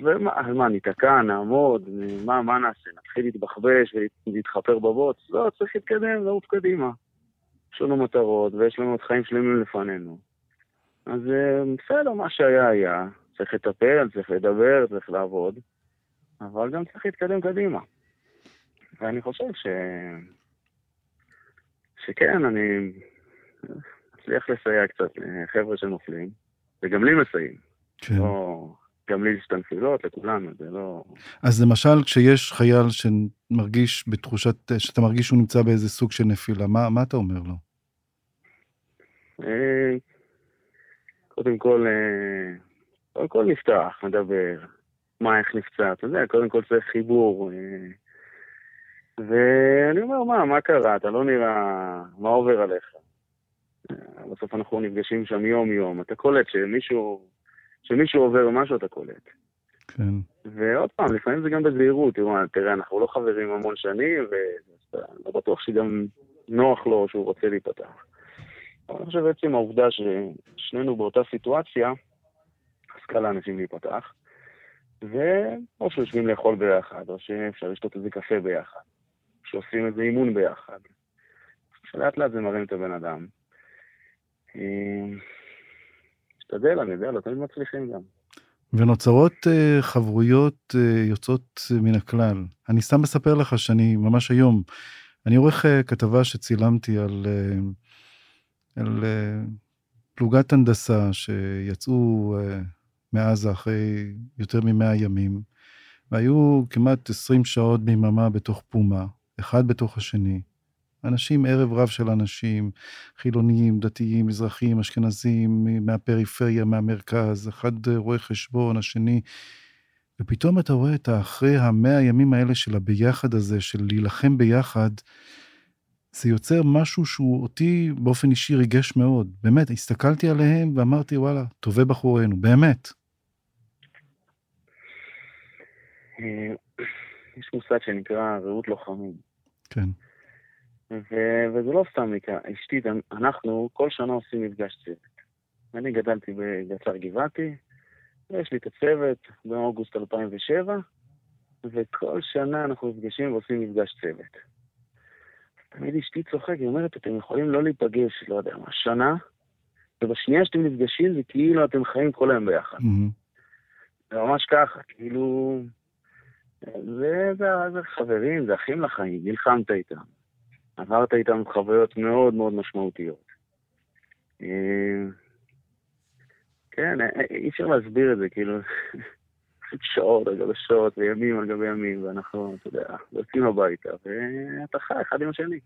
ומה, אז מה, ניתקע, נעמוד, מה, מה נעשה? נתחיל להתבחבש ולהתחפר בבוץ? לא, צריך להתקדם, לעוף קדימה. יש לנו מטרות ויש לנו עוד חיים שלמים לפנינו. אז אה, בסדר, מה שהיה היה. צריך לטפל, צריך לדבר, צריך לעבוד, אבל גם צריך להתקדם קדימה. ואני חושב ש... שכן, אני מצליח לסייע קצת לחבר'ה שנופלים, וגם לי מסייעים. כן. לא, גם לי יש את הנפילות, לכולנו, זה לא... אז למשל, כשיש חייל שמרגיש בתחושת, שאתה מרגיש שהוא נמצא באיזה סוג של נפילה, מה, מה אתה אומר לו? אה, קודם כל, אה, קודם כל נפתח, נדבר, מה, איך נפצע, אתה יודע, קודם כל צריך חיבור. ואני אומר, מה, מה קרה? אתה לא נראה, מה עובר עליך? בסוף אנחנו נפגשים שם יום-יום, אתה קולט שמישהו, שמישהו עובר משהו, אתה קולט. כן. ועוד פעם, לפעמים זה גם בזהירות, תראה, אנחנו לא חברים המון שנים, ולא בטוח שגם נוח לו שהוא רוצה להיפתח. אבל אני חושב בעצם העובדה ששנינו באותה סיטואציה, אז קל לאנשים להיפתח, ואו שיושבים לאכול ביחד, או שאפשר לשתות איזה קפה ביחד, שעושים איזה אימון ביחד. שלאט לאט זה מרים את הבן אדם. אה, משתדל, אני יודע, לא תמיד מצליחים גם. ונוצרות uh, חברויות uh, יוצאות uh, מן הכלל. אני סתם מספר לך שאני ממש היום, אני עורך uh, כתבה שצילמתי על, על פלוגת הנדסה שיצאו מעזה אחרי יותר ממאה ימים, והיו כמעט 20 שעות ביממה בתוך פומה, אחד בתוך השני. אנשים, ערב רב של אנשים, חילונים, דתיים, מזרחים, אשכנזים, מהפריפריה, מהמרכז, אחד רואה חשבון, השני, ופתאום אתה רואה את אחרי המאה הימים האלה של הביחד הזה, של להילחם ביחד, זה יוצר משהו שהוא אותי באופן אישי ריגש מאוד. באמת, הסתכלתי עליהם ואמרתי, וואלה, טובי בחורינו, באמת. אה, יש מושג שנקרא רעות לוחמים. כן. ו- וזה לא סתם נקרא, אשתי, אנחנו כל שנה עושים מפגש צוות. אני גדלתי בגצר גבעתי, ויש לי את הצוות באוגוסט 2007, וכל שנה אנחנו נפגשים ועושים מפגש צוות. תמיד אשתי צוחקת, היא אומרת, אתם יכולים לא להיפגש, לא יודע מה, שנה, ובשנייה שאתם נפגשים זה כאילו אתם חיים כל היום ביחד. Mhm. זה ממש ככה, כאילו... זה, זה, זה חברים, זה אחים לחיים, נלחמת איתם. עברת איתם חוויות מאוד מאוד משמעותיות. אה, כן, אה, אי אפשר להסביר את זה, כאילו, שעות על גבי שעות וימים על גבי ימים, ואנחנו, אתה יודע, יוצאים הביתה, ואתה חי אחד עם השני.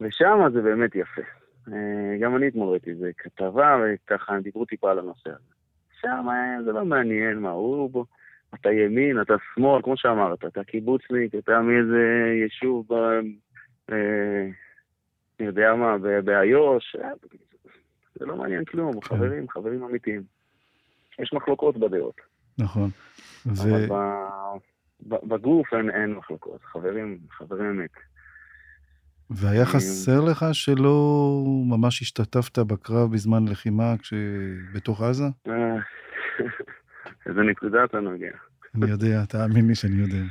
ושם זה באמת יפה. אה, גם אני אתמול ראיתי איזה כתבה, וככה דיברו טיפה על הנושא הזה. שם אה, זה לא מעניין מה הוא בו. אתה ימין, אתה שמאל, כמו שאמרת, אתה קיבוצניק, אתה מאיזה יישוב, ב... אה, אני יודע מה, באיו"ש, זה לא מעניין כלום, כן. חברים, חברים אמיתיים. יש מחלוקות בדעות. נכון. אבל ו... בגוף אין, אין מחלוקות, חברים, חברים אמת. והיה חסר לך שלא ממש השתתפת בקרב בזמן לחימה בתוך עזה? אה, איזה נקודה אתה נוגע. אני יודע, תאמין לי שאני יודע.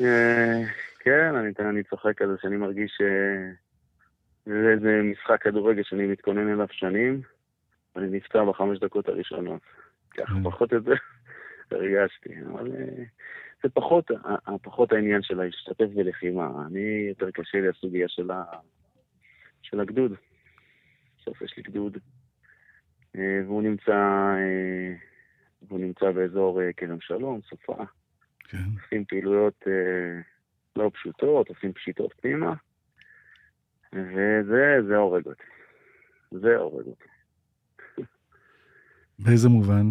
אה, כן, אני צוחק על זה שאני מרגיש שזה איזה משחק כדורגל שאני מתכונן אליו שנים, ואני נפצע בחמש דקות הראשונות. ככה, כן. פחות את זה הרגשתי, אבל אה, זה פחות, פחות העניין של להשתתף בלחימה. אני, יותר קשה לי הסוגיה של, ה, של הגדוד. בסוף יש לי גדוד, אה, והוא נמצא, אה, והוא נמצא באזור כרם שלום, סופה. כן. עושים פעילויות לא פשוטות, עושים פשיטות פנימה, וזה הורג אותי. זה הורג אותי. באיזה מובן?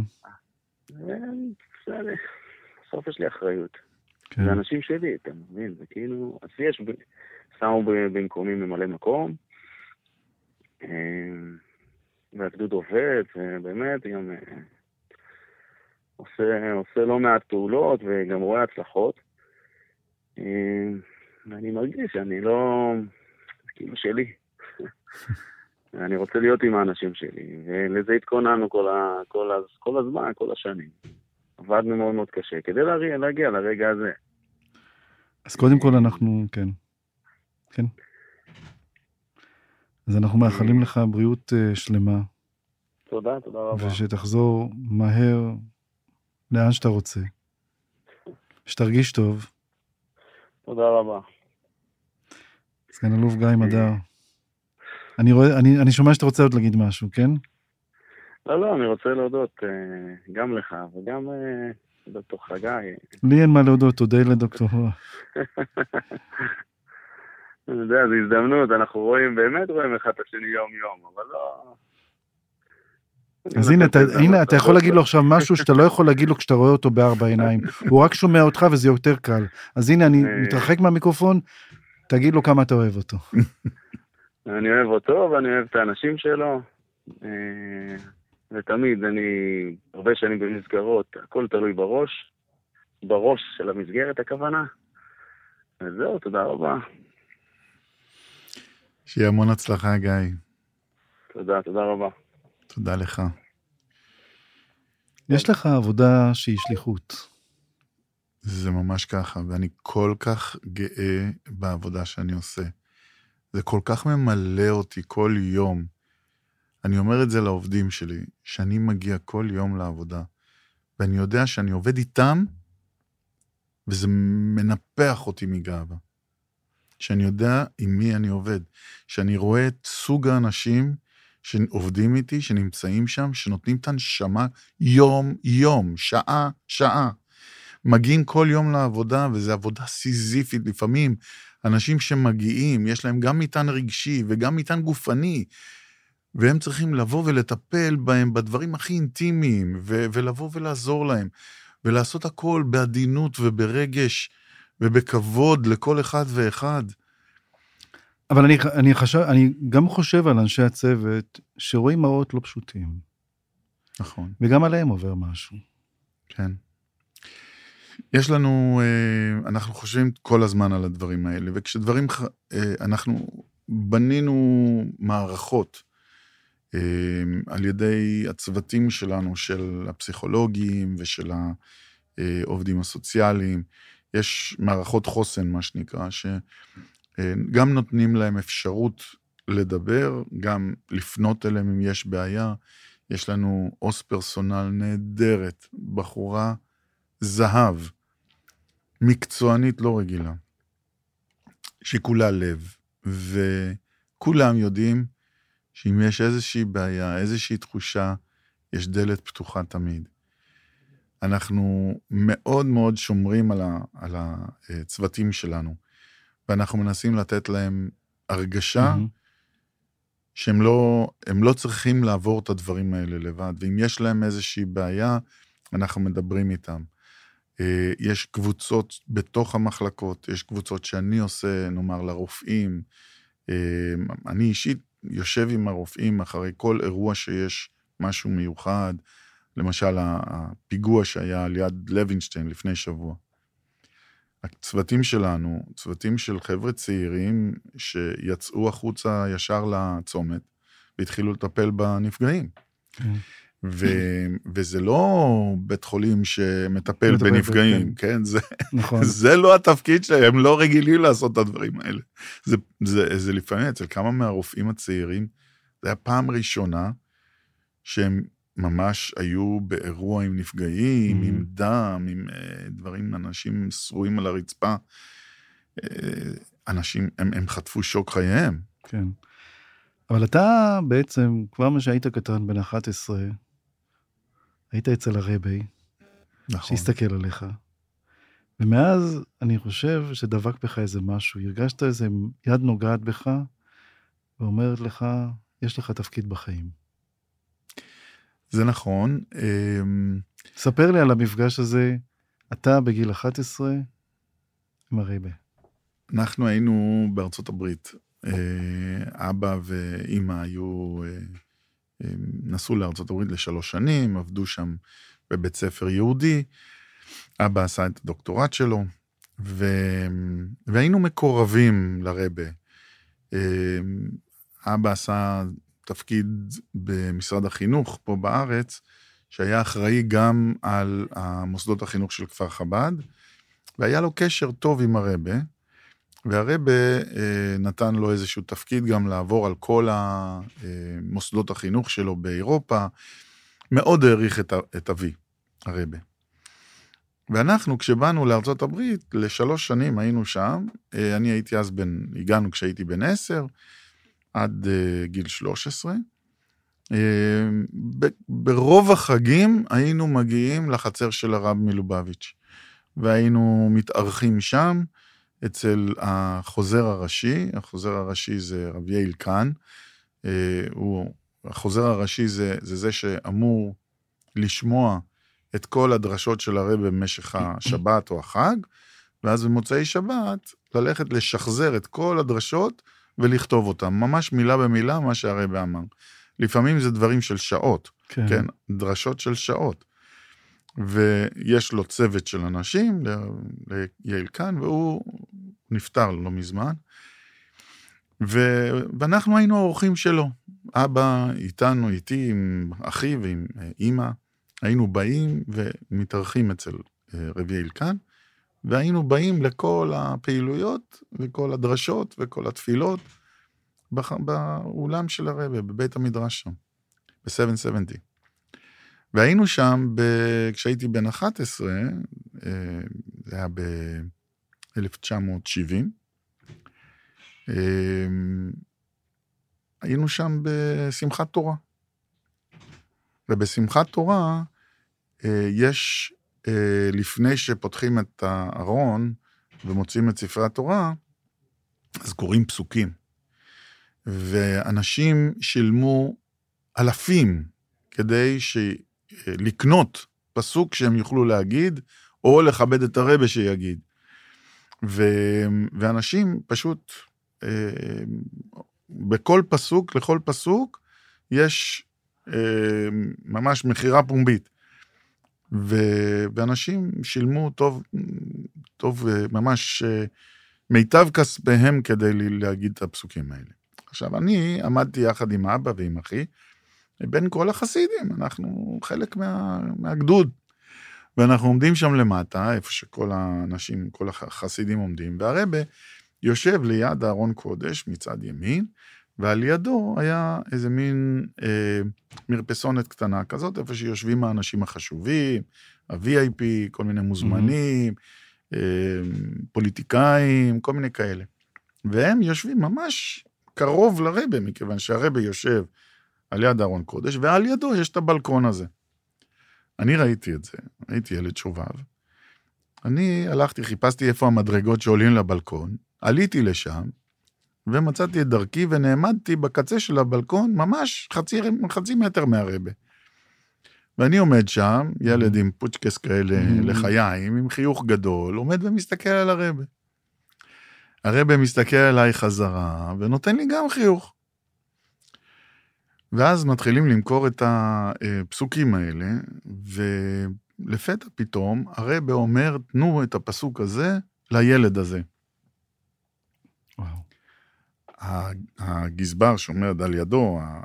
בסוף יש לי אחריות. כן. זה אנשים שלי, אתה מבין? זה כאילו, אז יש, שמו במקומי ממלא מקום, אה, והגדוד עובד, ובאמת גם אה, עושה, עושה לא מעט פעולות וגם רואה הצלחות. אה, ואני מרגיש שאני לא, זה כאילו שלי. אני רוצה להיות עם האנשים שלי, ולזה התכוננו כל, ה, כל, ה, כל הזמן, כל השנים. עבדנו מאוד מאוד קשה כדי להגיע, להגיע לרגע הזה. אז קודם כל אנחנו, כן. כן. אז אנחנו מאחלים לך בריאות uh, שלמה. תודה, תודה רבה. ושתחזור מהר לאן שאתה רוצה. שתרגיש טוב. תודה רבה. סגן אלוף גיא מדר. אני, רואה, אני, אני שומע שאתה רוצה עוד להגיד משהו, כן? לא, לא, אני רוצה להודות uh, גם לך וגם uh, דוקטור חגי. לי אין מה להודות, תודה לדוקטור. אני יודע, זו הזדמנות, אנחנו רואים, באמת רואים אחד את השני יום-יום, אבל לא... אז הנה, אתה, הנה, אתה יכול להגיד לו עכשיו משהו שאתה לא יכול להגיד לו כשאתה רואה אותו בארבע עיניים. הוא רק שומע אותך וזה יותר קל. אז הנה, אני אה. מתרחק מהמיקרופון, תגיד לו כמה אתה אוהב אותו. אני אוהב אותו ואני אוהב את האנשים שלו. אה, ותמיד, אני הרבה שנים במסגרות, הכל תלוי בראש, בראש של המסגרת הכוונה. וזהו, תודה רבה. שיהיה המון הצלחה, גיא. תודה, תודה רבה. תודה לך. יש לך עבודה שהיא שליחות. זה ממש ככה, ואני כל כך גאה בעבודה שאני עושה. זה כל כך ממלא אותי כל יום. אני אומר את זה לעובדים שלי, שאני מגיע כל יום לעבודה, ואני יודע שאני עובד איתם, וזה מנפח אותי מגאווה. שאני יודע עם מי אני עובד, שאני רואה את סוג האנשים שעובדים איתי, שנמצאים שם, שנותנים את הנשמה יום-יום, שעה-שעה. מגיעים כל יום לעבודה, וזו עבודה סיזיפית. לפעמים אנשים שמגיעים, יש להם גם מטען רגשי וגם מטען גופני, והם צריכים לבוא ולטפל בהם בדברים הכי אינטימיים, ו- ולבוא ולעזור להם, ולעשות הכל בעדינות וברגש ובכבוד לכל אחד ואחד. אבל אני, אני, חשב, אני גם חושב על אנשי הצוות שרואים מראות לא פשוטים. נכון. וגם עליהם עובר משהו. כן. יש לנו, אה, אנחנו חושבים כל הזמן על הדברים האלה, וכשדברים, אה, אנחנו בנינו מערכות אה, על ידי הצוותים שלנו, של הפסיכולוגים ושל העובדים הסוציאליים. יש מערכות חוסן, מה שנקרא, שגם נותנים להם אפשרות לדבר, גם לפנות אליהם אם יש בעיה. יש לנו עו"ס פרסונל נהדרת, בחורה זהב, מקצוענית לא רגילה, שכולה לב, וכולם יודעים שאם יש איזושהי בעיה, איזושהי תחושה, יש דלת פתוחה תמיד. אנחנו מאוד מאוד שומרים על, ה, על הצוותים שלנו, ואנחנו מנסים לתת להם הרגשה. שהם לא, לא צריכים לעבור את הדברים האלה לבד, ואם יש להם איזושהי בעיה, אנחנו מדברים איתם. אה, יש קבוצות בתוך המחלקות, יש קבוצות שאני עושה, נאמר, לרופאים. אה, אני אישית יושב עם הרופאים אחרי כל אירוע שיש משהו מיוחד, למשל הפיגוע שהיה על יד לוינשטיין לפני שבוע. הצוותים שלנו, צוותים של חבר'ה צעירים שיצאו החוצה ישר לצומת והתחילו לטפל בנפגעים. כן. ו, וזה לא בית חולים שמטפל בנפגעים, כן? כן? זה, נכון. זה לא התפקיד שלהם, הם לא רגילים לעשות את הדברים האלה. זה, זה, זה לפעמים, אצל כמה מהרופאים הצעירים, זה היה פעם ראשונה שהם ממש היו באירוע עם נפגעים, mm-hmm. עם דם, עם uh, דברים, אנשים שרועים על הרצפה. Uh, אנשים, הם, הם חטפו שוק חייהם. כן. אבל אתה בעצם, כבר מה שהיית קטן, בן 11, היית אצל הרבי, נכון. שהסתכל עליך. ומאז אני חושב שדבק בך איזה משהו, הרגשת איזה יד נוגעת בך ואומרת לך, יש לך תפקיד בחיים. זה נכון. אמ, ספר לי על המפגש הזה, אתה בגיל 11 עם הרבי. אנחנו היינו בארצות הברית. אה, אבא ואימא היו אה, נסעו לארצות הברית לשלוש שנים, עבדו שם בבית ספר יהודי, אבא עשה את הדוקטורט שלו, ו... והיינו מקורבים לרבה. אמ, אבא עשה תפקיד במשרד החינוך פה בארץ, שהיה אחראי גם על המוסדות החינוך של כפר חב"ד, והיה לו קשר טוב עם הרבה, והרבה אה, נתן לו איזשהו תפקיד גם לעבור על כל המוסדות החינוך שלו באירופה, מאוד העריך את, את אבי, הרבה. ואנחנו, כשבאנו לארצות הברית, לשלוש שנים היינו שם, אה, אני הייתי אז בן, הגענו כשהייתי בן עשר, עד אה, גיל 13. ברוב החגים היינו מגיעים לחצר של הרב מלובביץ', והיינו מתארחים שם. אצל החוזר הראשי, החוזר הראשי זה רב יעיל קאן, אה, הוא, החוזר הראשי זה, זה זה שאמור לשמוע את כל הדרשות של הרב במשך השבת או החג, ואז במוצאי שבת ללכת לשחזר את כל הדרשות ולכתוב אותן, ממש מילה במילה מה שהרב אמר. לפעמים זה דברים של שעות, כן, כן דרשות של שעות. ויש לו צוות של אנשים, ליעל כאן, והוא נפטר לא מזמן. ו... ואנחנו היינו האורחים שלו. אבא איתנו, איתי, עם אחי ועם אה, אימא, היינו באים ומתארחים אצל אה, רבי אלקן, והיינו באים לכל הפעילויות וכל הדרשות וכל התפילות באולם של הרבה, בבית המדרש שם, ב-770. והיינו שם, ב... כשהייתי בן 11, אה, זה היה ב-1970, אה, היינו שם בשמחת תורה. ובשמחת תורה אה, יש, לפני שפותחים את הארון ומוצאים את ספרי התורה, אז קוראים פסוקים. ואנשים שילמו אלפים כדי ש... לקנות פסוק שהם יוכלו להגיד, או לכבד את הרבה שיגיד. ו, ואנשים פשוט, אה, בכל פסוק, לכל פסוק, יש אה, ממש מכירה פומבית. ואנשים שילמו טוב, טוב, אה, ממש מיטב כספיהם כדי להגיד את הפסוקים האלה. עכשיו, אני עמדתי יחד עם אבא ועם אחי, בין כל החסידים, אנחנו חלק מה, מהגדוד. ואנחנו עומדים שם למטה, איפה שכל האנשים, כל החסידים עומדים, והרבה יושב ליד ארון קודש מצד ימין, ועל ידו היה איזה מין אה, מרפסונת קטנה כזאת, איפה שיושבים האנשים החשובים, ה-VIP, כל מיני מוזמנים, mm-hmm. אה, פוליטיקאים, כל מיני כאלה. והם יושבים ממש קרוב לרבה, מכיוון שהרבה יושב על יד ארון קודש, ועל ידו יש את הבלקון הזה. אני ראיתי את זה, הייתי ילד שובב. אני הלכתי, חיפשתי איפה המדרגות שעולים לבלקון, עליתי לשם, ומצאתי את דרכי ונעמדתי בקצה של הבלקון, ממש חצי, חצי מטר מהרבה. ואני עומד שם, ילד עם פוצ'קס כאלה Mm. לחיים, עם חיוך גדול, עומד ומסתכל על הרבה. הרבה מסתכל עליי חזרה, ונותן לי גם חיוך. ואז מתחילים למכור את הפסוקים האלה, ולפתע פתאום הרבה אומר, תנו את הפסוק הזה לילד הזה. הגזבר שעומד על ידו, אה,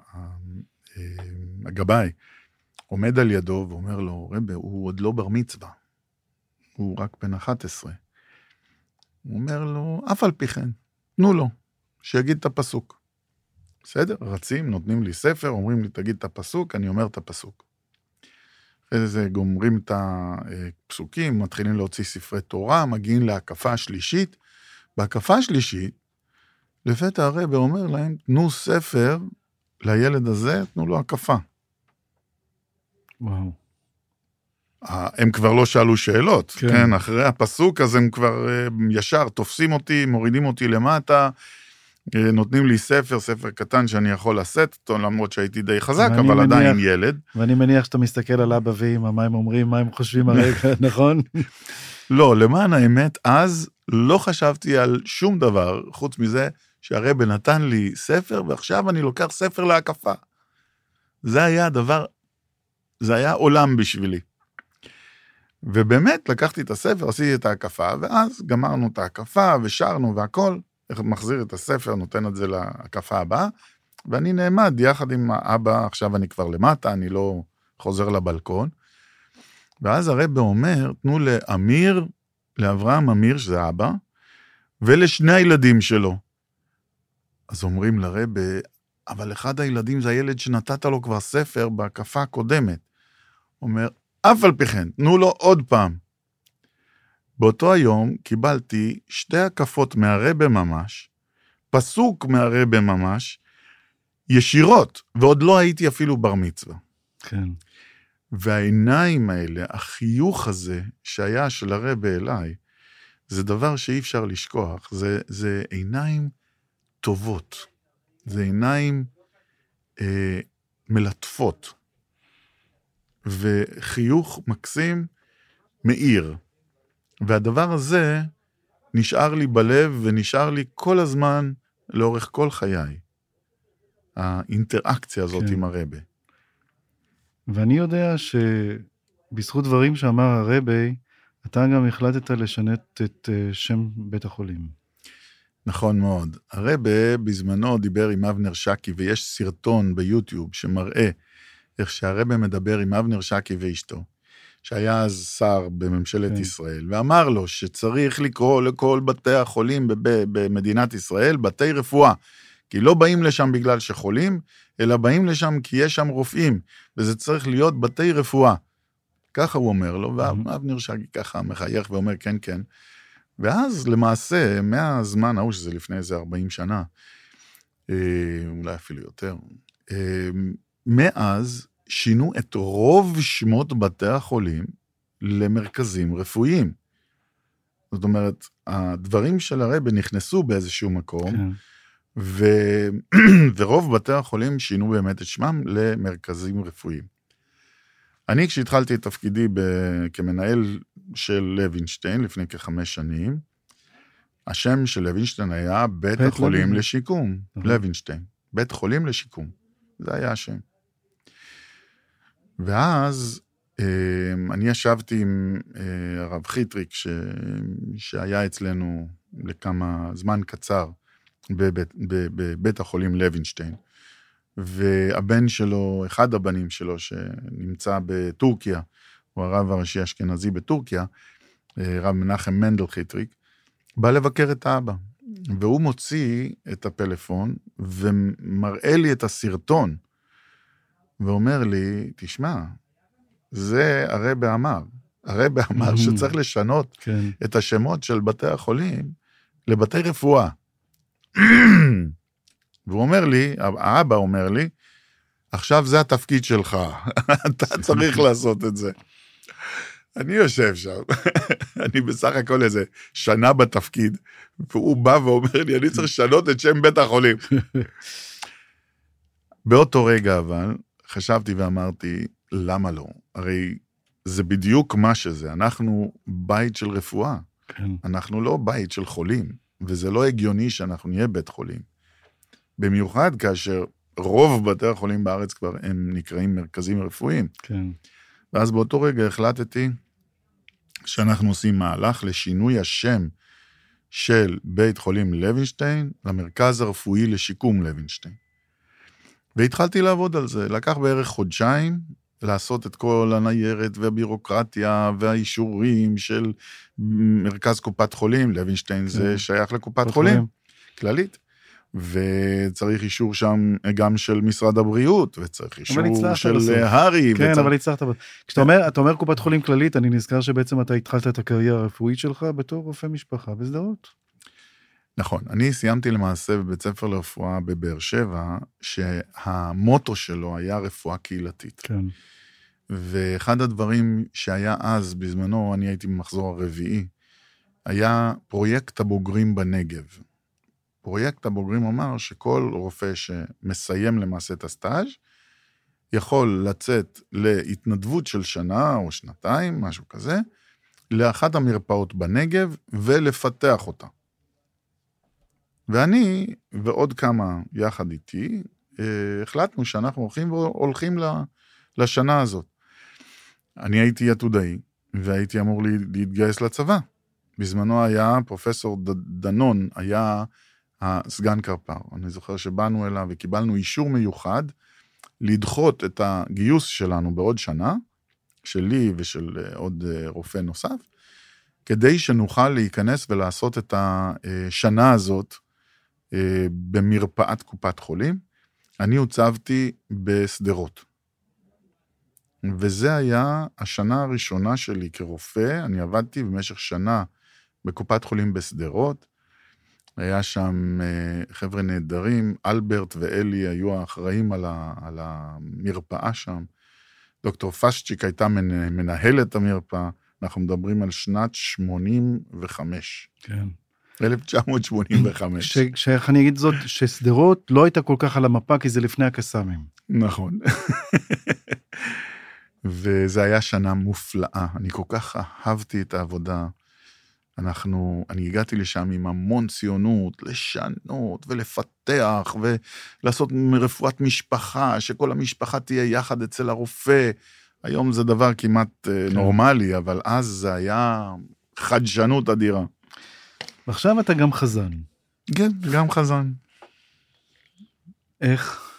הגבאי, עומד על ידו ואומר לו, רבה, הוא עוד לא בר מצווה, הוא רק בן 11. הוא אומר לו, אף על פי כן, תנו לו, שיגיד את הפסוק. בסדר, רצים, נותנים לי ספר, אומרים לי, תגיד את הפסוק, אני אומר את הפסוק. אחרי זה גומרים את הפסוקים, מתחילים להוציא ספרי תורה, מגיעים להקפה השלישית. בהקפה השלישית, לפתע הרבה אומר להם, תנו ספר לילד הזה, תנו לו הקפה. וואו. הם כבר לא שאלו שאלות, כן. כן, אחרי הפסוק, אז הם כבר אה, ישר תופסים אותי, מורידים אותי למטה, אה, נותנים לי ספר, ספר קטן שאני יכול לשאת אותו, למרות שהייתי די חזק, אבל מניח- עדיין ילד. ואני מניח שאתה מסתכל על אבא ואמא, מה הם אומרים, מה הם חושבים הרגע, נכון? לא, למען האמת, אז לא חשבתי על שום דבר, חוץ מזה שהרבא נתן לי ספר, ועכשיו אני לוקח ספר להקפה. זה היה הדבר, זה היה עולם בשבילי. ובאמת, לקחתי את הספר, עשיתי את ההקפה, ואז גמרנו את ההקפה, ושרנו והכל, מחזיר את הספר, נותן את זה להקפה הבאה, ואני נעמד יחד עם האבא, עכשיו אני כבר למטה, אני לא חוזר לבלקון. ואז הרבה אומר, תנו לאמיר, לאברהם אמיר, שזה אבא, ולשני הילדים שלו. אז אומרים לרבה, אבל אחד הילדים זה הילד שנתת לו כבר ספר בהקפה הקודמת. אומר, אף על פי כן, תנו לו עוד פעם. באותו היום קיבלתי שתי הקפות מהרבה ממש, פסוק מהרבה ממש, ישירות, ועוד לא הייתי אפילו בר מצווה. כן. והעיניים האלה, החיוך הזה שהיה של הרבה אליי, זה דבר שאי אפשר לשכוח. זה, זה עיניים טובות. זה עיניים אה, מלטפות. וחיוך מקסים מאיר. והדבר הזה נשאר לי בלב ונשאר לי כל הזמן לאורך כל חיי. האינטראקציה הזאת כן. עם הרבה. ואני יודע שבזכות דברים שאמר הרבי, אתה גם החלטת לשנת את אה, שם בית החולים. נכון מאוד. הרבה בזמנו דיבר עם אבנר שקי, ויש סרטון ביוטיוב שמראה איך שהרבה מדבר עם אבנר שקי ואשתו, שהיה אז שר בממשלת כן. ישראל, ואמר לו שצריך לקרוא לכל בתי החולים במדינת ישראל בתי רפואה, כי לא באים לשם בגלל שחולים, אלא באים לשם כי יש שם רופאים, וזה צריך להיות בתי רפואה. ככה הוא אומר לו, ואבנר שקי ככה מחייך ואומר כן, כן. ואז למעשה, מהזמן ההוא, שזה לפני איזה 40 שנה, אה, אולי אפילו יותר, אה, מאז שינו את רוב שמות בתי החולים למרכזים רפואיים. זאת אומרת, הדברים של הרבה נכנסו באיזשהו מקום, כן. ו... ורוב בתי החולים שינו באמת את שמם למרכזים רפואיים. אני, כשהתחלתי את תפקידי ב... כמנהל של לוינשטיין לפני כחמש שנים, השם של לוינשטיין היה בית, החולים. לשיקום. לוינשטיין. בית חולים לשיקום, זה היה השם. ואז אה, אני ישבתי עם אה, הרב חיטריק, ש... שהיה אצלנו לכמה זמן קצר בבית, בב- בבית החולים לוינשטיין, והבן שלו, אחד הבנים שלו שנמצא בטורקיה, הוא הרב הראשי האשכנזי בטורקיה, אה, רב מנחם מנדל חיטריק, בא לבקר את האבא. והוא מוציא את הפלאפון ומראה לי את הסרטון, ואומר לי, תשמע, זה הרבה אמר. הרבה אמר Mhm. שצריך לשנות כן. את השמות של בתי החולים לבתי רפואה. והוא אומר לי, האבא אומר לי, עכשיו זה התפקיד שלך, אתה צריך לעשות את זה. אני יושב שם, אני בסך הכל איזה שנה בתפקיד, והוא בא ואומר לי, אני צריך לשנות את שם בית החולים. באותו רגע אבל, חשבתי ואמרתי, למה לא? הרי זה בדיוק מה שזה, אנחנו בית של רפואה, כן. אנחנו לא בית של חולים, וזה לא הגיוני שאנחנו נהיה בית חולים. במיוחד כאשר רוב בתי החולים בארץ כבר הם נקראים מרכזים רפואיים. כן. ואז באותו רגע החלטתי שאנחנו עושים מהלך לשינוי השם של בית חולים לוינשטיין למרכז הרפואי לשיקום לוינשטיין. והתחלתי לעבוד על זה, לקח בערך חודשיים לעשות את כל הניירת והבירוקרטיה והאישורים של מרכז קופת חולים, לוינשטיין זה כן. שייך לקופת קופת חולים, חולים. כללית. וצריך אישור שם גם של משרד הבריאות, וצריך אישור של בסוף. הר"י. כן, וצריך- אבל הצלחת. כשאתה אומר, אתה אומר קופת חולים כללית, אני נזכר שבעצם אתה התחלת את הקריירה הרפואית שלך בתור רופא משפחה בשדרות. נכון, אני סיימתי למעשה בבית ספר לרפואה בבאר שבע, שהמוטו שלו היה רפואה קהילתית. כן. ואחד הדברים שהיה אז, בזמנו, אני הייתי במחזור הרביעי, היה פרויקט הבוגרים בנגב. פרויקט הבוגרים אמר שכל רופא שמסיים למעשה את הסטאז' יכול לצאת להתנדבות של שנה או שנתיים, משהו כזה, לאחת המרפאות בנגב ולפתח אותה. ואני ועוד כמה יחד איתי, אה, החלטנו שאנחנו הולכים והולכים לשנה הזאת. אני הייתי עתודאי, והייתי אמור לה- להתגייס לצבא. בזמנו היה פרופסור דנון, היה הסגן קרפ"ר. אני זוכר שבאנו אליו וקיבלנו אישור מיוחד לדחות את הגיוס שלנו בעוד שנה, שלי ושל אה, עוד אה, רופא נוסף, כדי שנוכל להיכנס ולעשות את השנה הזאת אה, במרפאת קופת חולים. אני הוצבתי בשדרות. וזה היה השנה הראשונה שלי כרופא, אני עבדתי במשך שנה בקופת חולים בשדרות. היה שם אה, חבר'ה נהדרים, אלברט ואלי היו האחראים על, ה, על המרפאה שם. דוקטור פשצ'יק הייתה מנ- מנהלת המרפאה, אנחנו מדברים על שנת 85, כן. 1985. ש- שאיך אני אגיד זאת, ששדרות לא הייתה כל כך על המפה כי זה לפני הקסאמים. נכון. וזה היה שנה מופלאה, אני כל כך אהבתי את העבודה. אנחנו, אני הגעתי לשם עם המון ציונות, לשנות ולפתח ולעשות רפואת משפחה, שכל המשפחה תהיה יחד אצל הרופא. היום זה דבר כמעט כן. נורמלי, אבל אז זה היה חדשנות אדירה. ועכשיו אתה גם חזן. כן, גם חזן. איך?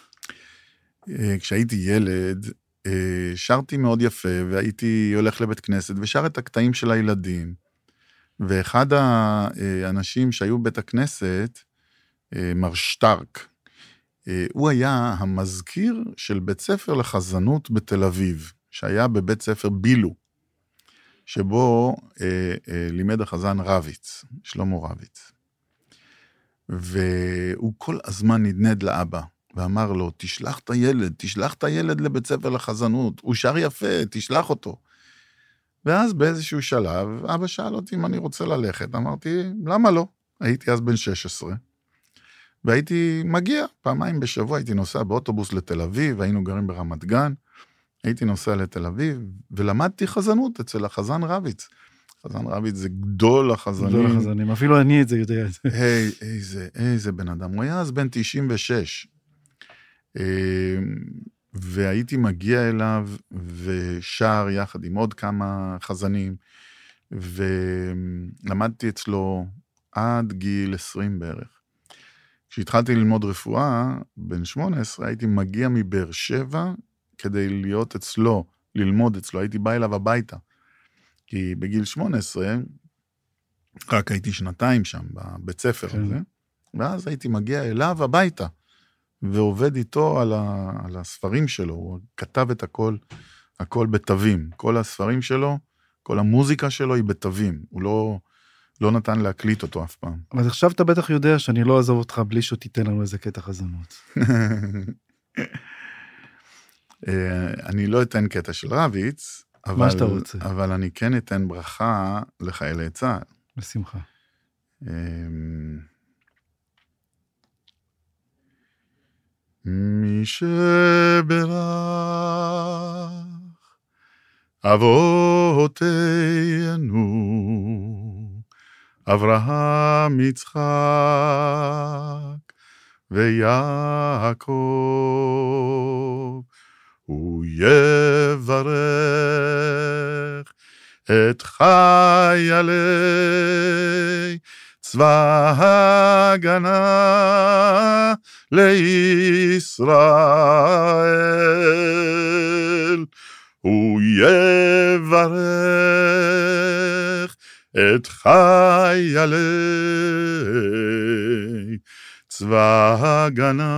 אה, כשהייתי ילד, אה, שרתי מאוד יפה, והייתי הולך לבית כנסת ושר את הקטעים של הילדים. ואחד האנשים שהיו בבית הכנסת, אה, מר שטרק, אה, הוא היה המזכיר של בית ספר לחזנות בתל אביב, שהיה בבית ספר בילו, שבו אה, לימד החזן רביץ, שלמה רביץ. והוא כל הזמן נדנד לאבא, ואמר לו, תשלח את הילד, תשלח את הילד לבית ספר לחזנות, הוא שר יפה, תשלח אותו. ואז באיזשהו שלב, אבא שאל אותי אם אני רוצה ללכת, אמרתי, למה לא? הייתי אז בן 16, והייתי מגיע, פעמיים בשבוע הייתי נוסע באוטובוס לתל אביב, היינו גרים ברמת גן, הייתי נוסע לתל אביב, ולמדתי חזנות אצל החזן רביץ. חזן רביץ זה גדול החזנים. גדול החזנים, אפילו אני את זה יודע. היי, איזה, איזה בן אדם. הוא היה אז בן 96. והייתי מגיע אליו ושר יחד עם עוד כמה חזנים, ולמדתי אצלו עד גיל 20 בערך. כשהתחלתי ללמוד רפואה, בן 18, הייתי מגיע מבאר שבע כדי להיות אצלו, ללמוד אצלו, הייתי בא אליו הביתה. כי בגיל 18, רק הייתי שנתיים שם, בבית ספר כן. הזה, ואז הייתי מגיע אליו הביתה, ועובד איתו על, ה, על הספרים שלו, הוא כתב את הכל, הכל בתווים. כל הספרים שלו, כל המוזיקה שלו היא בתווים, הוא לא, לא נתן להקליט אותו אף פעם. אבל עכשיו אתה בטח יודע שאני לא אעזוב אותך בלי שתיתן לנו איזה קטע חזנות. אה, אני לא אתן קטע של רביץ, אבל, שאתה רוצה. אבל אני כן אתן ברכה לחיילי צה"ל. בשמחה. מי שברך אבותינו, אברהם, יצחק ויעקב, הוא יברך את חיילי צבא הגנה לישראל. הוא יברך את חיילי צבא הגנה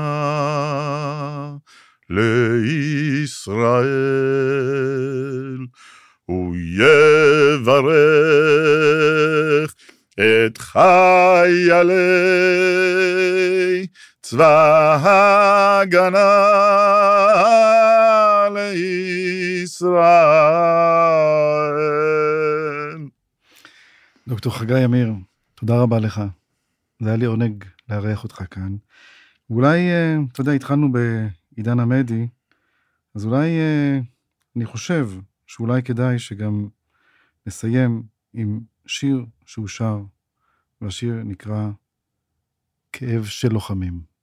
לישראל. הוא יברך את חיילי צבא הגנה לישראל. דוקטור חגי אמיר, תודה רבה לך. זה היה לי עונג לארח אותך כאן. ואולי, אה, אתה יודע, התחלנו בעידן המדי, אז אולי, אה, אני חושב שאולי כדאי שגם נסיים עם שיר שהוא שר, והשיר נקרא כאב של לוחמים.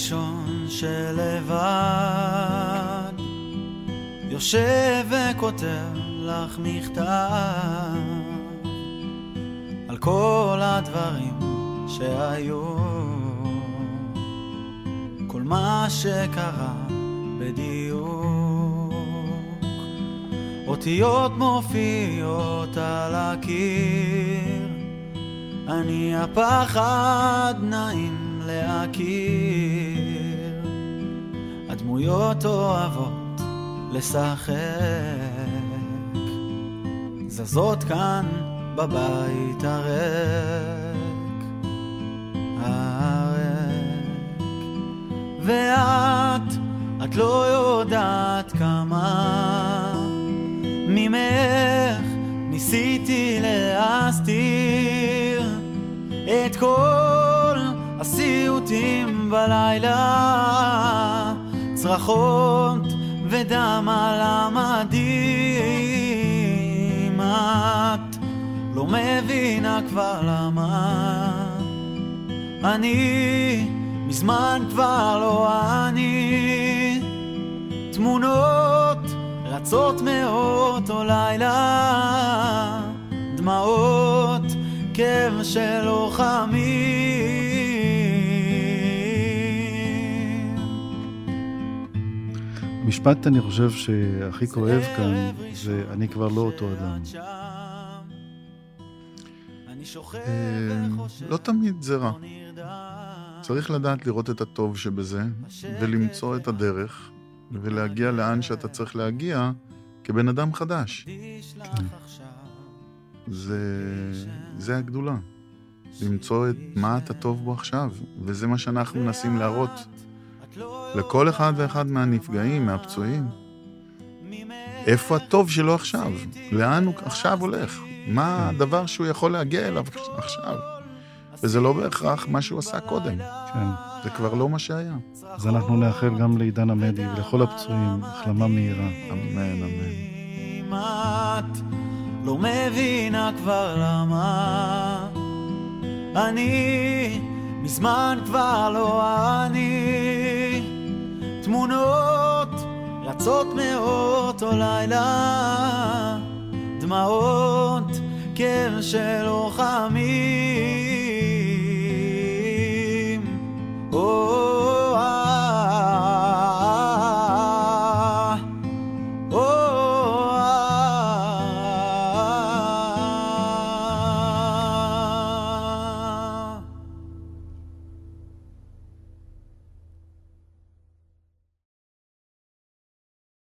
ראשון שלבד יושב וכותב לך מכתב כל הדברים שהיו. כל מה שקרה בדיוק. אותיות מופיעות על הקיר. אני הפחד נעים להכיר. הדמויות אוהבות לשחק. זזות כאן בבית הריק הריק. ואת, את לא יודעת כמה ממך ניסיתי להסתיר את כל הסיוטים בלילה צרחות ודם על המדים. את מבינה כבר למה. אני מזמן כבר לא אני. תמונות רצות מאותו לילה. דמעות כאב של לוחמים המשפט, אני חושב, שהכי כואב כאן, זה אני כבר לא אותו אדם. אה, לא תמיד זה רע. צריך לדעת לראות את הטוב שבזה, ולמצוא את הדרך, ולהגיע לאן שאתה צריך להגיע כבן אדם חדש. זה, זה הגדולה. למצוא את מה אתה טוב בו עכשיו, וזה מה שאנחנו מנסים להראות לכל אחד ואחד מהנפגעים, מהפצועים. איפה הטוב שלו עכשיו? לאן הוא עכשיו הולך? מה הדבר שהוא יכול להגיע אליו עכשיו? וזה לא בהכרח מה שהוא עשה קודם. כן. זה כבר לא מה שהיה. אז אנחנו נאחל גם לעידן עמדי ולכל הפצועים החלמה מהירה. אמן, אמן. אם את לא מבינה כבר למה אני מזמן כבר לא אני תמונות רצות מאותו לילה דמעות, קר של לוחמים. Oh,